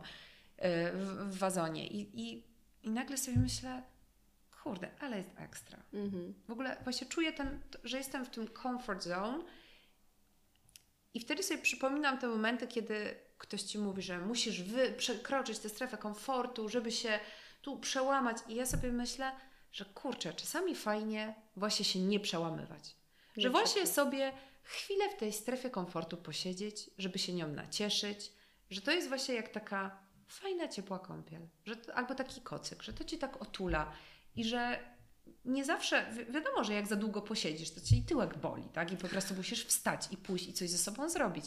w, w wazonie. I, i, I nagle sobie myślę, kurde, ale jest ekstra. Mhm. W ogóle właśnie czuję ten, że jestem w tym comfort zone, i wtedy sobie przypominam te momenty, kiedy ktoś ci mówi, że musisz wy, przekroczyć tę strefę komfortu, żeby się tu przełamać. I ja sobie myślę, że kurczę, czasami fajnie właśnie się nie przełamywać. Nie że właśnie sobie chwilę w tej strefie komfortu posiedzieć, żeby się nią nacieszyć, że to jest właśnie jak taka fajna, ciepła kąpiel, że to, albo taki kocyk, że to ci tak otula i że nie zawsze, wi wiadomo, że jak za długo posiedzisz, to ci tyłek boli, tak? I po prostu musisz wstać i pójść i coś ze sobą zrobić.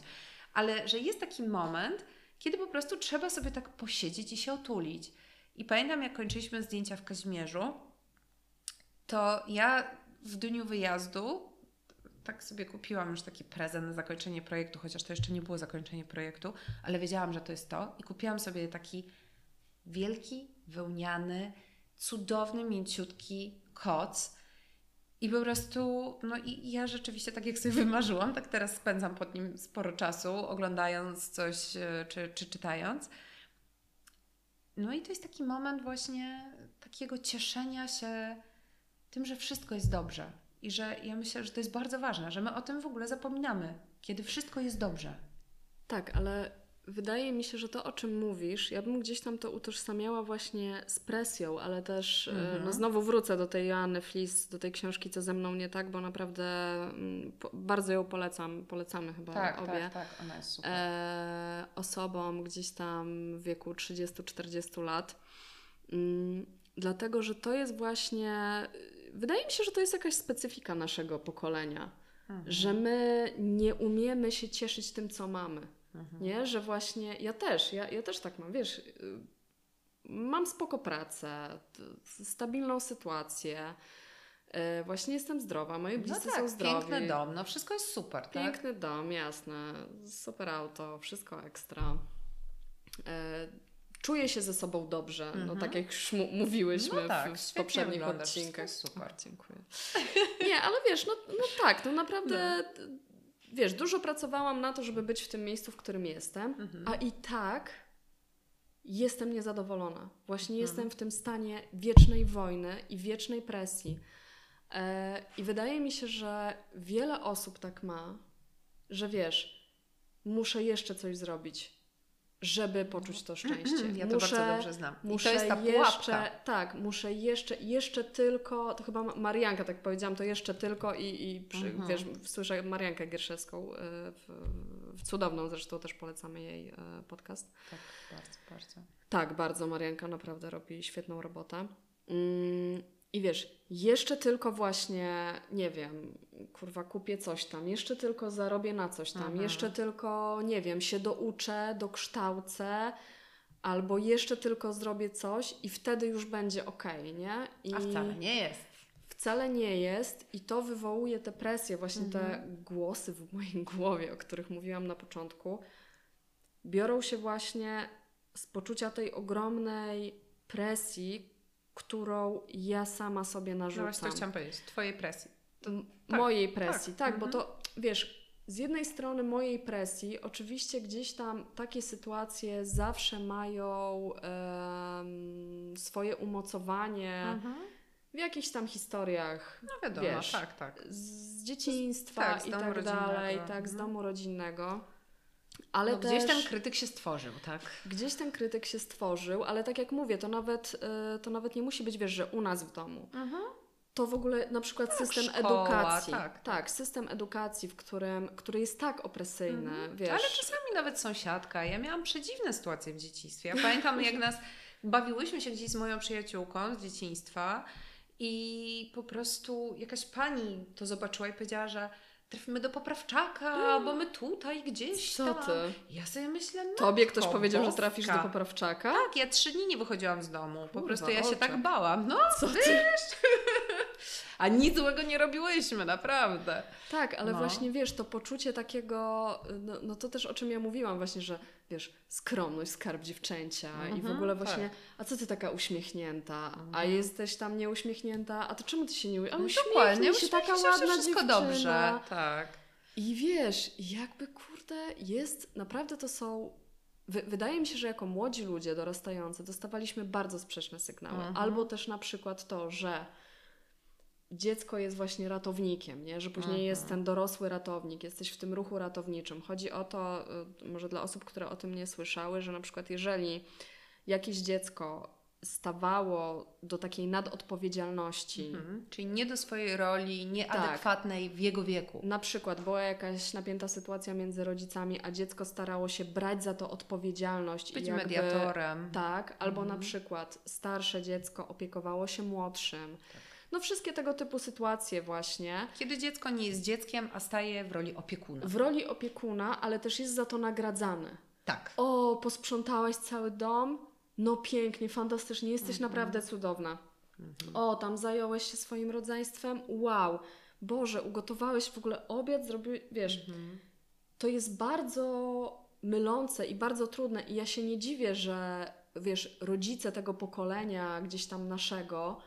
Ale że jest taki moment, kiedy po prostu trzeba sobie tak posiedzieć i się otulić. I pamiętam, jak kończyliśmy zdjęcia w Kazimierzu, to ja w dniu wyjazdu tak sobie kupiłam już taki prezent na zakończenie projektu, chociaż to jeszcze nie było zakończenie projektu, ale wiedziałam, że to jest to. I kupiłam sobie taki wielki, wełniany, cudowny, mięciutki koc. I po prostu, no i ja rzeczywiście tak jak sobie wymarzyłam, tak teraz spędzam pod nim sporo czasu, oglądając coś e, czy, czy czytając. No i to jest taki moment właśnie takiego cieszenia się tym, że wszystko jest dobrze. I że ja myślę, że to jest bardzo ważne, że my o tym w ogóle zapominamy, kiedy wszystko jest dobrze. Tak, ale wydaje mi się, że to, o czym mówisz, ja bym gdzieś tam to utożsamiała właśnie z presją, ale też, mm-hmm. no znowu wrócę do tej Joanny Flis, do tej książki Co ze mną nie tak, bo naprawdę mm, bardzo ją polecam, polecamy chyba tak, obie. Tak, tak, ona jest super. E, osobom gdzieś tam w wieku 30-40 lat. Mm, dlatego, że to jest właśnie, wydaje mi się, że to jest jakaś specyfika naszego pokolenia, mhm. że my nie umiemy się cieszyć tym, co mamy. Mhm. Nie, że właśnie ja też, ja, ja też tak mam, wiesz, y, mam spoko pracę, stabilną sytuację. Y, właśnie jestem zdrowa, moi no bliscy no tak, są zdrowi. Piękny dom, no wszystko jest super, tak? Piękny tak? dom, jasne, super auto, wszystko ekstra. Y, czuję się ze sobą dobrze, no tak jak już mówiłyśmy no tak, w, w poprzednich odcinkach. Super, dziękuję. Nie, ale wiesz, no, no tak, no naprawdę no wiesz, dużo pracowałam na to, żeby być w tym miejscu, w którym jestem, mhm. a i tak jestem niezadowolona. Właśnie mhm. jestem w tym stanie wiecznej wojny i wiecznej presji. E, I wydaje mi się, że wiele osób tak ma, że wiesz, muszę jeszcze coś zrobić, żeby poczuć to szczęście. Ja to muszę, bardzo dobrze znam. I muszę to jest ta jeszcze, Tak, muszę jeszcze, jeszcze tylko, to chyba Marianka tak powiedziałam, to jeszcze tylko i, i przy, mhm. wiesz, słyszę Mariankę Gierszewską, e, w, w, cudowną zresztą też polecamy jej e, podcast. Tak, bardzo, bardzo. Tak, bardzo Marianka naprawdę robi świetną robotę. Mm, i wiesz, jeszcze tylko właśnie, nie wiem, kurwa, kupię coś tam, jeszcze tylko zarobię na coś tam, mhm. jeszcze tylko, nie wiem, się douczę, dokształcę, albo jeszcze tylko zrobię coś i wtedy już będzie ok, nie? I A wcale nie jest. Wcale nie jest i to wywołuje tę presję, właśnie mhm. te głosy w mojej głowie, o których mówiłam na początku, biorą się właśnie z poczucia tej ogromnej presji, którą ja sama sobie narzucam. No właśnie to chciałam powiedzieć, Twojej presji. To, tak, mojej presji, tak, tak mhm. bo to wiesz, z jednej strony mojej presji, oczywiście gdzieś tam takie sytuacje zawsze mają um, swoje umocowanie mhm. w jakichś tam historiach. No wiadomo, wiesz, tak, tak. Z dzieciństwa tak, z i tak dalej, tak, z mhm. domu rodzinnego. Ale no, też, gdzieś ten krytyk się stworzył, tak? Gdzieś ten krytyk się stworzył, ale tak jak mówię, to nawet, y, to nawet nie musi być, wiesz, że u nas w domu. Mhm. To w ogóle na przykład tak, system szkoła, edukacji. Tak. tak, system edukacji, w którym, który jest tak opresyjny, mhm. wiesz. Ale czasami nawet sąsiadka. Ja miałam przedziwne sytuacje w dzieciństwie. Ja pamiętam, jak nas bawiłyśmy się gdzieś z moją przyjaciółką z dzieciństwa i po prostu jakaś pani to zobaczyła i powiedziała, że trafimy do poprawczaka, bo my tutaj gdzieś Co tam. ty? Ja sobie myślę, no Tobie ktoś powiedział, że trafisz do poprawczaka? Tak, ja trzy dni nie wychodziłam z domu. Po Kurwa, prostu ja się tak bałam. No, Co ty? A nic złego nie robiłyśmy, naprawdę. Tak, ale no. właśnie wiesz, to poczucie takiego, no, no, to też o czym ja mówiłam właśnie, że wiesz, skromność, skarb dziewczęcia i w mhm, ogóle właśnie, tak. a co ty taka uśmiechnięta, a mhm. jesteś tam nieuśmiechnięta, a to czemu ty się nie uśmiechniesz? No dokładnie, się, taka ładna wszystko dziewczyna. dobrze, tak. I wiesz, jakby kurde, jest, naprawdę to są wydaje mi się, że jako młodzi ludzie dorastający dostawaliśmy bardzo sprzeczne sygnały. Mhm. Albo też na przykład to, że dziecko jest właśnie ratownikiem, nie? że później jest mhm. ten dorosły ratownik, jesteś w tym ruchu ratowniczym. Chodzi o to, y, może dla osób, które o tym nie słyszały, że na przykład jeżeli jakieś dziecko stawało do takiej nadodpowiedzialności. Mhm. Czyli nie do swojej roli, nieadekwatnej tak. w jego wieku. Na przykład była jakaś napięta sytuacja między rodzicami, a dziecko starało się brać za to odpowiedzialność. Być jakby, mediatorem. Tak, albo mhm. na przykład starsze dziecko opiekowało się młodszym. Tak no wszystkie tego typu sytuacje właśnie. Kiedy dziecko nie jest dzieckiem, a staje w roli opiekuna. W roli opiekuna, ale też jest za to nagradzany. Tak. O, posprzątałaś cały dom? No pięknie, fantastycznie, jesteś mhm. naprawdę cudowna. Mhm. O, tam zająłeś się swoim rodzeństwem? Wow. Boże, ugotowałeś w ogóle obiad, zrobiłeś, wiesz, mhm. to jest bardzo mylące i bardzo trudne i ja się nie dziwię, że wiesz, rodzice tego pokolenia gdzieś tam naszego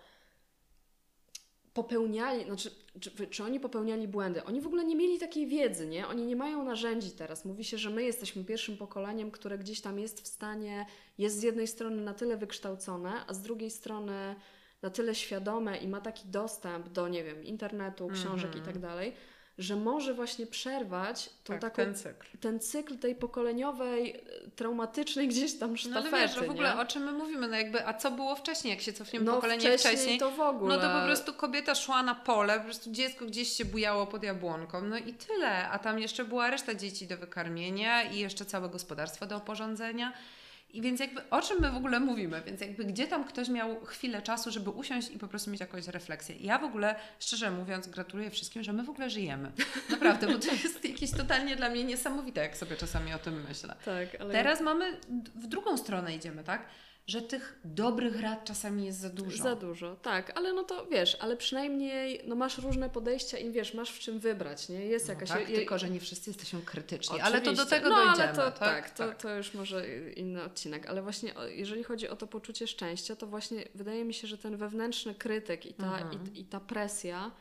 popełniali, znaczy, czy, czy, oni popełniali błędy? Oni w ogóle nie mieli takiej wiedzy, nie? Oni nie mają narzędzi teraz. Mówi się, że my jesteśmy pierwszym pokoleniem, które gdzieś tam jest w stanie, jest z jednej strony na tyle wykształcone, a z drugiej strony na tyle świadome i ma taki dostęp do, nie wiem, internetu, książek mm -hmm. i tak dalej, że może właśnie przerwać tą tak, taką, ten, cykl. ten cykl tej pokoleniowej, e, traumatycznej gdzieś tam sztafety. No ale wiesz, że w ogóle nie? o czym my mówimy, no jakby, a co było wcześniej, jak się cofniemy no, pokolenie wcześniej, wcześniej, to w ogóle. no to po prostu kobieta szła na pole, po prostu dziecko gdzieś się bujało pod jabłonką, no i tyle, a tam jeszcze była reszta dzieci do wykarmienia i jeszcze całe gospodarstwo do oporządzenia. I więc jakby o czym my w ogóle mówimy? Więc jakby gdzie tam ktoś miał chwilę czasu, żeby usiąść i po prostu mieć jakąś refleksję. ja w ogóle, szczerze mówiąc, gratuluję wszystkim, że my w ogóle żyjemy. Naprawdę, bo to jest jakieś totalnie dla mnie niesamowite, jak sobie czasami o tym myślę. Tak, ale... Teraz mamy, w drugą stronę idziemy, tak? Że tych dobrych rad czasami jest za dużo. Za dużo, tak, ale no to wiesz, ale przynajmniej no masz różne podejścia i wiesz, masz w czym wybrać, nie? Jest no jakaś... Tak, je, tylko że nie wszyscy jesteśmy krytyczni, Oczywiście. ale to do tego no, dojdziemy. Ale to, tak, tak, tak. To, to już może inny odcinek, ale właśnie jeżeli chodzi o to poczucie szczęścia, to właśnie wydaje mi się, że ten wewnętrzny krytyk i ta, mhm. i, i, ta presja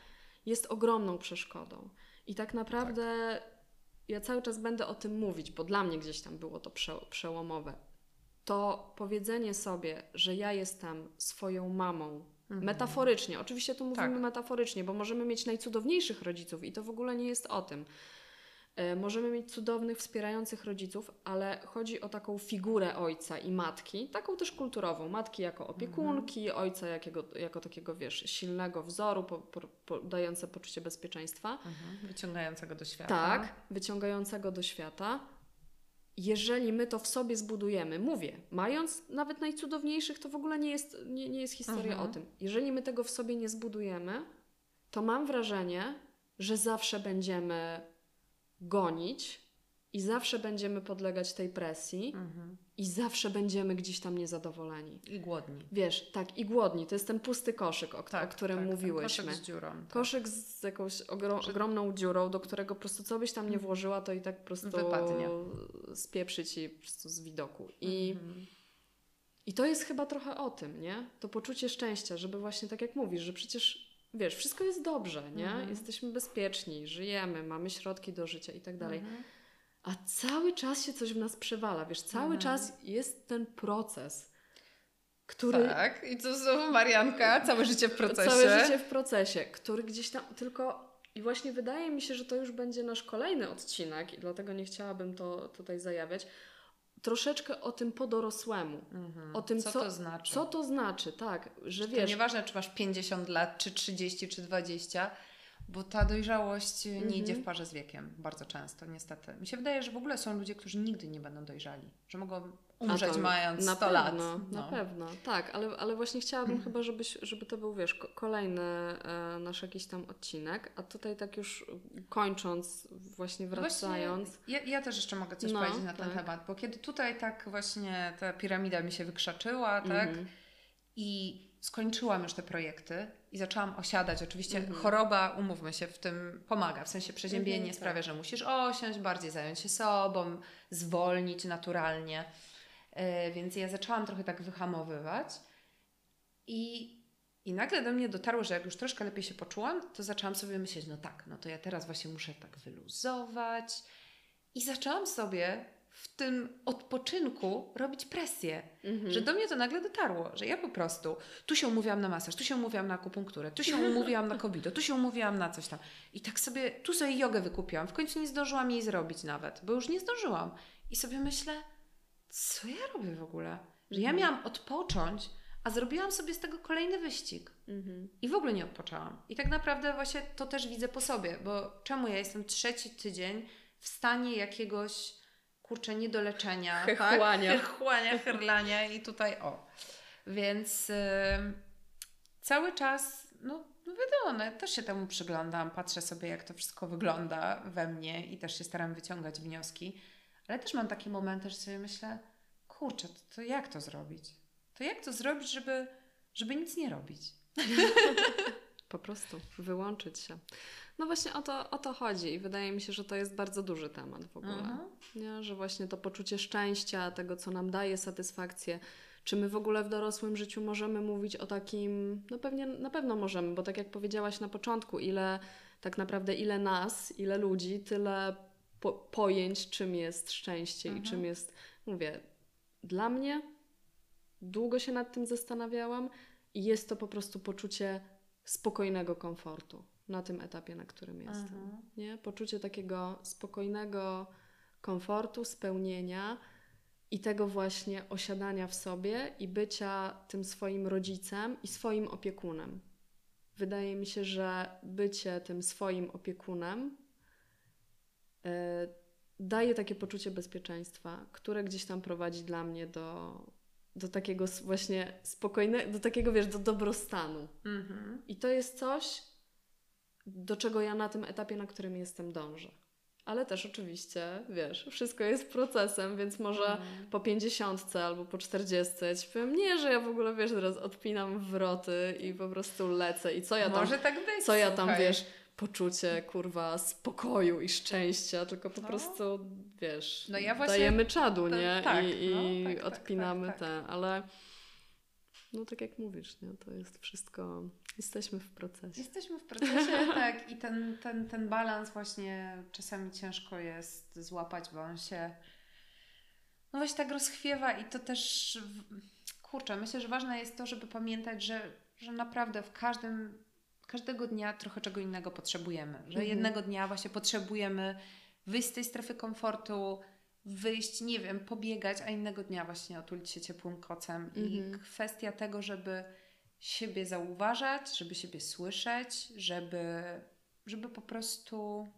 jest ogromną przeszkodą. I tak naprawdę tak. ja cały czas będę o tym mówić, bo dla mnie gdzieś tam było to prze, przełomowe to powiedzenie sobie, że ja jestem swoją mamą, mhm. metaforycznie, oczywiście tu mówimy tak. metaforycznie, bo możemy mieć najcudowniejszych rodziców i to w ogóle nie jest o tym. E, możemy mieć cudownych, wspierających rodziców, ale chodzi o taką figurę ojca i matki, taką też kulturową. Matki jako opiekunki, mhm. ojca jakiego, jako takiego, wiesz, silnego wzoru, po, po, po, dające poczucie bezpieczeństwa. Mhm. Wyciągającego do świata. Tak, wyciągającego do świata jeżeli my to w sobie zbudujemy, mówię, mając nawet najcudowniejszych, to w ogóle nie jest, nie, nie jest historia mhm. o tym. Jeżeli my tego w sobie nie zbudujemy, to mam wrażenie, że zawsze będziemy gonić i zawsze będziemy podlegać tej presji mhm. i zawsze będziemy gdzieś tam niezadowoleni. I głodni. Wiesz, tak, i głodni. To jest ten pusty koszyk, o, tak, o którym tak, mówiłyśmy. Koszyk z dziurą. Tak. Koszyk z jakąś ogrom, ogromną dziurą, do którego po prostu co byś tam nie mhm. włożyła, to i tak po prostu Wypadnie. spieprzy ci po prostu z widoku. I, mhm. I to jest chyba trochę o tym, nie? To poczucie szczęścia, żeby właśnie tak jak mówisz, że przecież wiesz, wszystko jest dobrze, nie? Mhm. Jesteśmy bezpieczni, żyjemy, mamy środki do życia i tak dalej. A cały czas się coś w nas przewala, wiesz, cały mhm. czas jest ten proces, który... Tak, i to znowu Marianka, całe życie w procesie. Całe życie w procesie, który gdzieś tam tylko... I właśnie wydaje mi się, że to już będzie nasz kolejny odcinek i dlatego nie chciałabym to tutaj zajawiać, troszeczkę o tym podorosłemu. Mhm. O tym, co, co, to znaczy. Co to znaczy, tak. Że to wiesz, nieważne, czy masz 50 lat, czy 30, czy 20, bo ta dojrzałość nie idzie w mhm. parze z wiekiem bardzo często, niestety. Mi się wydaje, że w ogóle są ludzie, którzy nigdy nie będą dojrzali, że mogą umrzeć to, mając na 100 pewno, lat. No. Na pewno, tak, ale, ale właśnie chciałabym hmm. chyba, żebyś, żeby to był, wiesz, kolejny e, nasz jakiś tam odcinek, a tutaj tak już kończąc, właśnie no wracając. Właśnie, ja, ja, też jeszcze mogę coś no, powiedzieć na ten tak. temat, bo kiedy tutaj tak właśnie ta piramida mi się wykrzaczyła, tak, mm. i skończyłam już te projekty i zaczęłam osiadać. Oczywiście mhm. choroba, umówmy się, w tym pomaga. W sensie przeziębienie mhm, sprawia, tak. że musisz osiąść, bardziej zająć się sobą, zwolnić naturalnie. Yy, więc ja zaczęłam trochę tak wyhamowywać i, i nagle do mnie dotarło, że jak już troszkę lepiej się poczułam, to zaczęłam sobie myśleć, no tak, no to ja teraz właśnie muszę tak wyluzować. I zaczęłam sobie w tym odpoczynku robić presję. Mhm. Że do mnie to nagle dotarło, że ja po prostu tu się umówiłam na masaż, tu się umówiłam na akupunkturę, tu się umówiłam na kobido, tu się umówiłam na coś tam. I tak sobie, tu sobie jogę wykupiłam. W końcu nie zdążyłam jej zrobić nawet, bo już nie zdążyłam. I sobie myślę, co ja robię w ogóle? Że ja mhm. miałam odpocząć, a zrobiłam sobie z tego kolejny wyścig. Mhm. I w ogóle nie odpoczęłam. I tak naprawdę właśnie to też widzę po sobie, bo czemu ja jestem trzeci tydzień w stanie jakiegoś kurczę, nie do leczenia. Chłania. Tak? Chłania, herlania i tutaj o. Więc cały czas, no, no wiadomo, no, też się temu przyglądam, patrzę sobie, jak to wszystko wygląda we mnie i też się staram wyciągać wnioski, ale też mam takie momenty, że sobie myślę, kurczę, to, to jak to zrobić? To jak to zrobić, żeby, żeby nic nie robić? po prostu wyłączyć się. No właśnie o to, o to chodzi i wydaje mi się, że to jest bardzo duży temat w ogóle. Mhm. Nie? Że właśnie to poczucie szczęścia, tego co nam daje satysfakcję, Czy my w ogóle w dorosłym życiu możemy mówić o takim, no pewnie, na pewno możemy, bo tak jak powiedziałaś na początku, ile tak naprawdę, ile nas, ile ludzi, tyle po, pojęć, czym jest szczęście mhm. i czym jest, mówię, dla mnie długo się nad tym zastanawiałam i jest to po prostu poczucie spokojnego komfortu na tym etapie, na którym jestem. Mhm. Nie? Poczucie takiego spokojnego komfortu, spełnienia i tego właśnie osiadania w sobie i bycia tym swoim rodzicem i swoim opiekunem. Wydaje mi się, że bycie tym swoim opiekunem yy, daje takie poczucie bezpieczeństwa, które gdzieś tam prowadzi dla mnie do, do takiego właśnie spokojnego, do takiego, wiesz, do dobrostanu. Mhm. I to jest coś, do czego ja na tym etapie, na którym jestem, dążę. Ale też oczywiście, wiesz, wszystko jest procesem, więc może mm. po pięćdziesiątce albo po czterdziestce ja ci powiem, nie, że ja w ogóle, wiesz, teraz odpinam wroty i po prostu lecę i co ja tam... Może tak być, Co ja tam, wiesz, poczucie, kurwa, spokoju i szczęścia, tylko po no. prostu, wiesz, no ja dajemy czadu, nie? Tak, I, i no, tak, odpinamy tak, tak, te, ale no tak jak mówisz, nie? To jest wszystko Jesteśmy w procesie. Jesteśmy w procesie, tak. I ten, ten, ten balans właśnie czasami ciężko jest złapać, bo on się no właśnie tak rozchwiewa i to też kurczę, myślę, że ważne jest to, żeby pamiętać, że, że naprawdę w każdym każdego dnia trochę czego innego potrzebujemy. Że mhm. jednego dnia właśnie potrzebujemy wyjść z tej strefy komfortu, wyjść, nie wiem, pobiegać, a innego dnia właśnie otulić się ciepłym kocem. Mhm. I kwestia tego, żeby siebie zauważać, żeby siebie słyszeć, żeby, żeby po prostu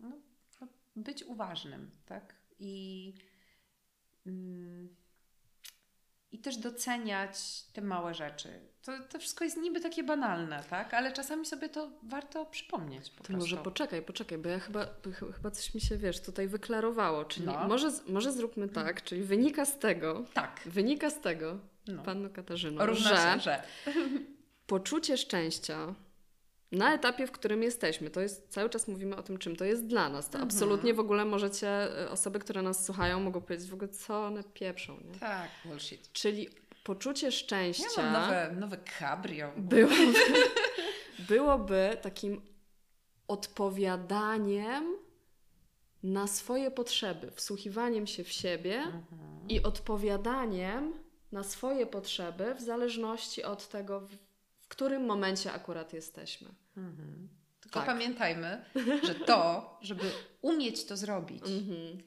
no, no być uważnym, tak? I, mm, I też doceniać te małe rzeczy. To, to wszystko jest niby takie banalne, tak? Ale czasami sobie to warto przypomnieć po to może poczekaj, poczekaj, bo ja chyba, chyba coś mi się, wiesz, tutaj wyklarowało. Czyli no. może, może zróbmy tak, czyli wynika z tego, tak. wynika z tego, no. Panno Katarzyno, Równa że, że poczucie szczęścia na etapie, w którym jesteśmy, to jest, cały czas mówimy o tym, czym to jest dla nas. To mhm. absolutnie w ogóle możecie, e, osoby, które nas słuchają, mogą powiedzieć w ogóle, co one pieprzą, nie? Tak, bullshit. Czyli poczucie szczęścia... Ja mam nowe, nowe cabrio. Byłoby, byłoby takim odpowiadaniem na swoje potrzeby, wsłuchiwaniem się w siebie mhm. i odpowiadaniem na swoje potrzeby w zależności od tego, którym momencie akurat jesteśmy. Mhm. Tylko tak. pamiętajmy, że to, żeby umieć to zrobić, mhm.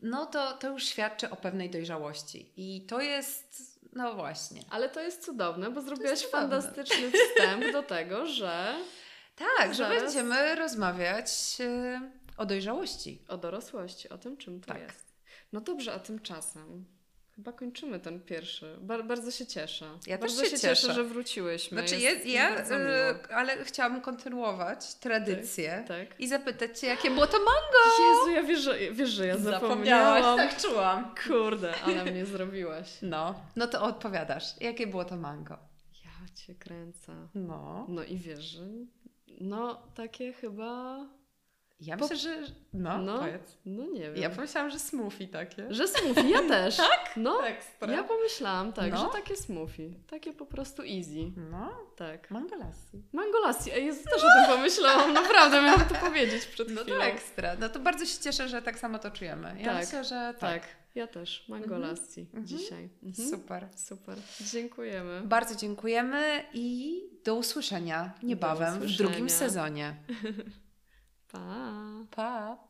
no to, to już świadczy o pewnej dojrzałości. I to jest, no właśnie. Ale to jest cudowne, bo zrobiłaś fantastyczny wstęp do tego, że. Tak, zaraz... że będziemy rozmawiać e, o dojrzałości. O dorosłości, o tym, czym to tak. jest. No dobrze, a tymczasem Chyba kończymy ten pierwszy. Bar bardzo się cieszę. Ja bardzo też się, cieszę. cieszę, że wróciłyśmy. Znaczy jest, ja, y, ale chciałam kontynuować tradycję tak, tak. i zapytać Cię, jakie było to mango? Jezu, ja wiesz, że, wiesz, że ja zapomniałam. tak czułam. Kurde, ale mnie zrobiłaś. No, no to odpowiadasz. Jakie było to mango? Ja Cię kręcę. No. No i wiesz, że no takie chyba ja myślę, że. No, no, powiedz. No nie wiem. Ja pomyślałam, że smoothie takie. Że smoothie, ja też. tak? No, Ekstra. ja pomyślałam tak, no. że takie smoothie. Takie po prostu easy. No. Tak. Mangolassi. Mangolassi. Ej, Jezu, też o tym pomyślałam. Naprawdę, miałam to powiedzieć przed no chwilą. No to ekstra. No to bardzo się cieszę, że tak samo to czujemy. Ja tak. myślę, że tak. tak. Ja też. Mangolassi mhm. dzisiaj. Mhm. Super. Super. Dziękujemy. Bardzo dziękujemy i do usłyszenia niebawem do usłyszenia. w drugim sezonie. Pa. Pa.